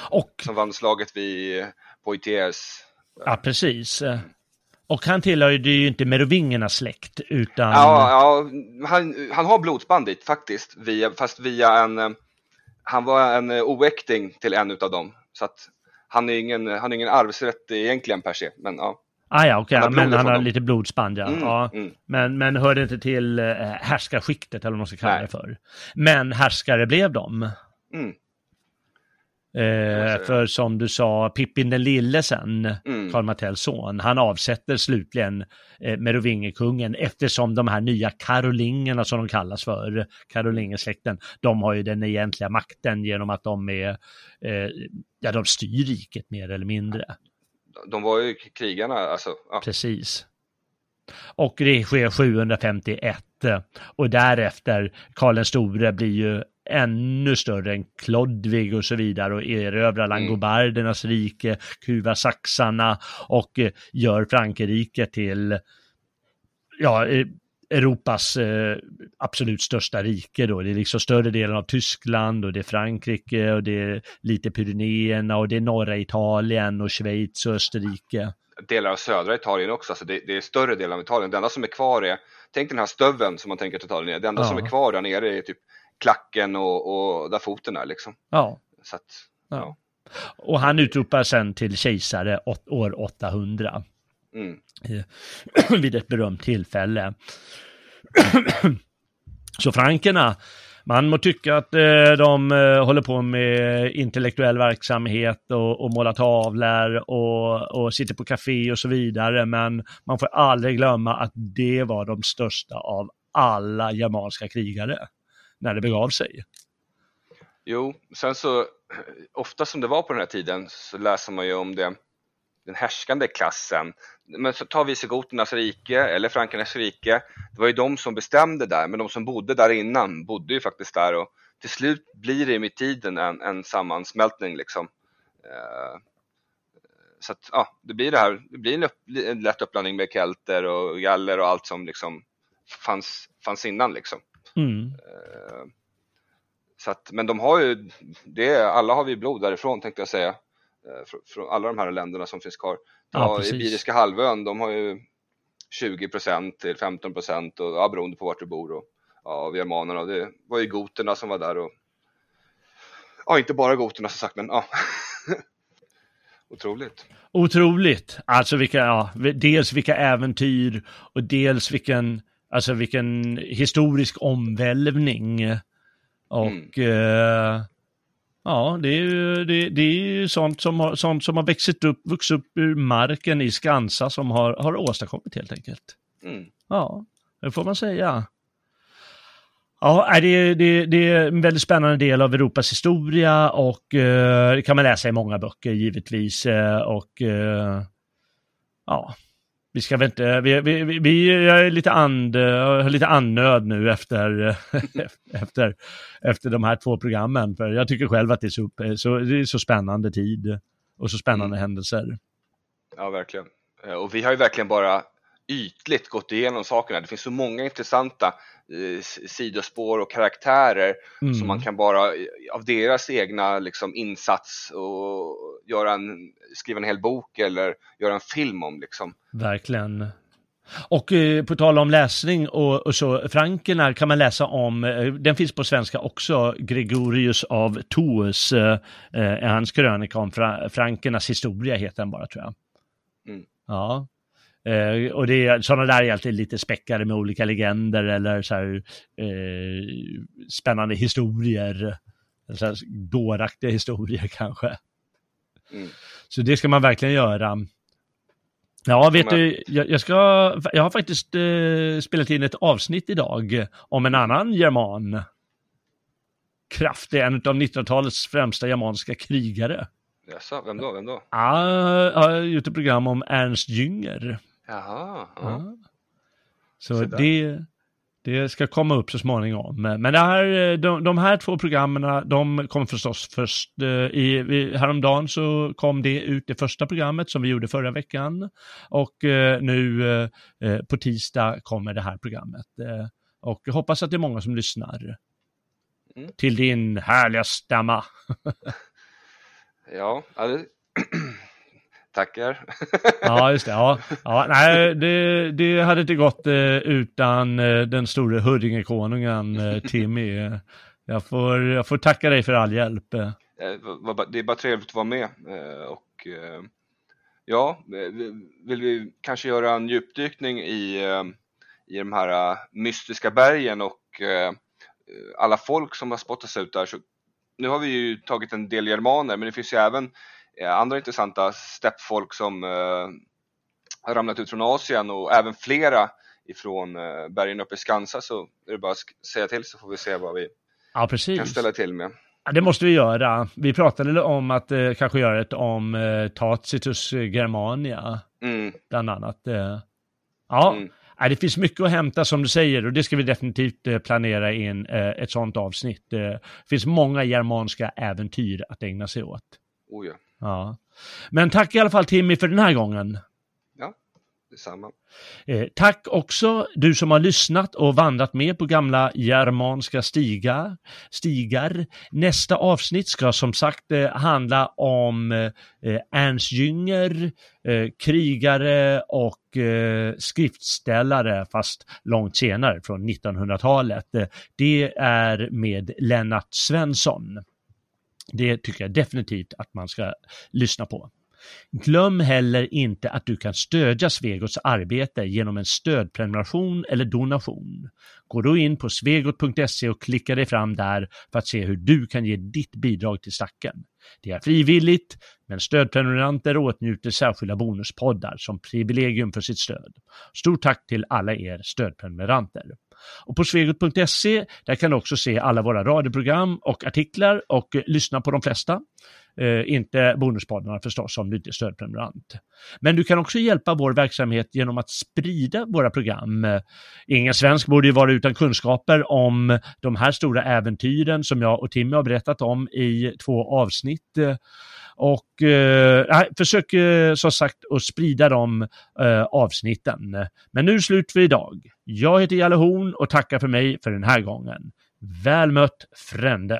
Och, Som vann slaget vid Poitiers. ja precis. Och han tillhör ju inte merovingernas släkt utan... Ja, ja han, han har blodsband dit faktiskt, via, fast via en, eh, han var en eh, oäkting till en utav dem. Så att han är ingen, han är ingen arvsrätt egentligen per se, men ja. Ah, ja, Han blod men han har dem. lite blodsband, ja. Mm, ja. mm. Men, men hörde inte till eh, härskarskiktet, eller vad man ska kalla Nej. det för. Men härskare blev de. Mm, Eh, för som du sa, Pippin den lille sen, mm. Karl Martells son, han avsätter slutligen eh, merovingekungen eftersom de här nya karolingerna som de kallas för, karolingersläkten, de har ju den egentliga makten genom att de är, eh, ja de styr riket mer eller mindre. De var ju krigarna, alltså. Ja. Precis. Och det sker 751 eh, och därefter Karl den store blir ju ännu större än Klodvig och så vidare och erövrar langobardernas rike, kuvar saxarna och eh, gör Frankrike till ja, eh, Europas eh, absolut största rike då. Det är liksom större delen av Tyskland och det är Frankrike och det är lite Pyrenéerna och det är norra Italien och Schweiz och Österrike. delar av södra Italien också, alltså det, det är större delen av Italien. Det enda som är kvar är, tänk den här stöveln som man tänker att Italien är, det enda Ja. som är kvar där nere är typ klacken och, och där foten är liksom. Ja, Så att, Ja. Och han utropar sen till kejsare år 800 mm, vid ett berömt tillfälle. Så frankerna, man må tycka att eh, de eh, håller på med intellektuell verksamhet och, och målar tavlor och, och sitter på café och så vidare, men man får aldrig glömma att det var de största av alla germanska krigare när det begav sig. Jo, sen så ofta som det var på den här tiden så läser man ju om det, den härskande klassen. Men så tar visigoternas rike eller frankernas rike. Det var ju de som bestämde där, men de som bodde där innan bodde ju faktiskt där och till slut blir det med tiden en, en sammansmältning liksom. Eh, så att ja, det blir det här, det blir en, upp, en lätt uppblandning med kelter och galler och allt som liksom fanns, fanns innan liksom. Mm. Eh, Så att, men de har ju, det, alla har vi blod därifrån tänkte jag säga. Eh, Från, alla de här länderna som finns kvar. Ja, Ja, precis. Iberiska halvön, de har ju 20% till 15 procent och ja, beroende på vart du bor och ja, germanerna. Det var ju goterna som var där och ja, inte bara goterna som sagt, men ja. Otroligt. Otroligt. Alltså vilka, ja, dels vilka äventyr och dels vilken, alltså vilken historisk omvälvning. Och eh, ja, det är ju, det, det är ju sånt som har, sånt som har växt upp, vuxit upp ur marken i Skansa som har, har åstadkommit helt enkelt. Mm. Ja, det får man säga. Ja, det, det, det är en väldigt spännande del av Europas historia och eh, det kan man läsa i många böcker givetvis. Eh, och eh, ja, vi ska väl inte, vi, vi, vi, vi är lite, and, lite annöd nu efter, efter, efter de här två programmen. För jag tycker själv att det är så, så, det är så spännande tid och så spännande händelser. Ja, verkligen. Eh, Och vi har ju verkligen bara ytligt gått igenom sakerna. Det finns så många intressanta eh, sidospår och karaktärer Mm. som man kan bara eh, av deras egna liksom, insats och göra en, skriva en hel bok eller göra en film om. Liksom. Verkligen. Och eh, på tal om läsning och, och så, Frankerna kan man läsa om, eh, den finns på svenska också, Gregorius av Tours, eh, är hans krönika om fra, Frankernas historia heter den bara tror jag. Mm. Ja. Eh, och det är, sådana där är alltid lite späckade med olika legender eller så här, eh, spännande historier. Så här, dåraktiga historier kanske. Mm. Så det ska man verkligen göra. Ja, vet du, jag, jag, ska, jag har faktiskt eh, spelat in ett avsnitt idag om en annan german. Kraftig, en av 1900-talets främsta germanska krigare. Jaså, vem då? Vem då? Ja, jag har gjort ett program om Ernst Jünger. Jaha. Ja. Så Så det, det ska komma upp så småningom. Men det här, de, de här två programmen, de kom förstås först eh, i, vi- häromdagen så kom det ut det första programmet som vi gjorde förra veckan. Och eh, nu eh, på tisdag kommer det här programmet. Och jag hoppas att det är många som lyssnar. Mm. Till din härliga stämma. Ja. Tackar. Ja, just det. Ja, ja nej, det, det hade inte gått eh, utan eh, den store Huddingekonungen eh, Timmy. Eh, Jag får, jag får tacka dig för all hjälp. Det är bara trevligt att vara med och ja, vi- vill vi kanske göra en djupdykning i, i de här mystiska bergen och alla folk som har spottats ut där. Så nu har vi ju tagit en del germaner, men det finns ju även andra intressanta steppfolk som eh, har ramlat ut från Asien och även flera ifrån eh, bergen uppe i Skansa så är det bara att säga till så får vi se vad vi Ja, kan ställa till med. Ja, det måste vi göra. Vi pratade om att eh, kanske göra ett om eh, Tacitus Germania, Mm, bland annat. Eh. Ja, mm. det finns mycket att hämta som du säger och det ska vi definitivt eh, planera in eh, ett sånt avsnitt. Eh, Det finns många germanska äventyr att ägna sig åt. Oh ja, Ja. Men tack i alla fall Timmy för den här gången. detsamma. Eh, tack också du som har lyssnat och vandrat med på gamla germanska stigar. stigar. Nästa avsnitt ska som sagt eh, handla om eh, Ernst Jünger, eh, krigare och eh, skriftställare, fast långt senare från 1900-talet. Eh, det är med Lennart Svensson. Det tycker jag definitivt att man ska lyssna på. Glöm heller inte att du kan stödja Svegots arbete genom en stödprenumeration eller donation. Gå då in på svegot.se och klicka dig fram där för att se hur du kan ge ditt bidrag till stacken. Det är frivilligt, men stödprenumeranter åtnjuter särskilda bonuspoddar som privilegium för sitt stöd. Stort tack till alla er stödprenumeranter. Och på svegot.se där kan du också se alla våra radioprogram och artiklar och eh, lyssna på de flesta. Eh, inte bonuspoddarna förstås om du inte är stödprenumerant. Men du kan också hjälpa vår verksamhet genom att sprida våra program. Ingen svensk borde ju vara utan kunskaper om de här stora äventyren som jag och Timmy har berättat om i två avsnitt. Och eh, försök eh, som sagt att sprida de eh, avsnitten. Men nu är det slut för idag. Jag heter Jalle Horn och tackar för mig för den här gången. Väl mött Frände.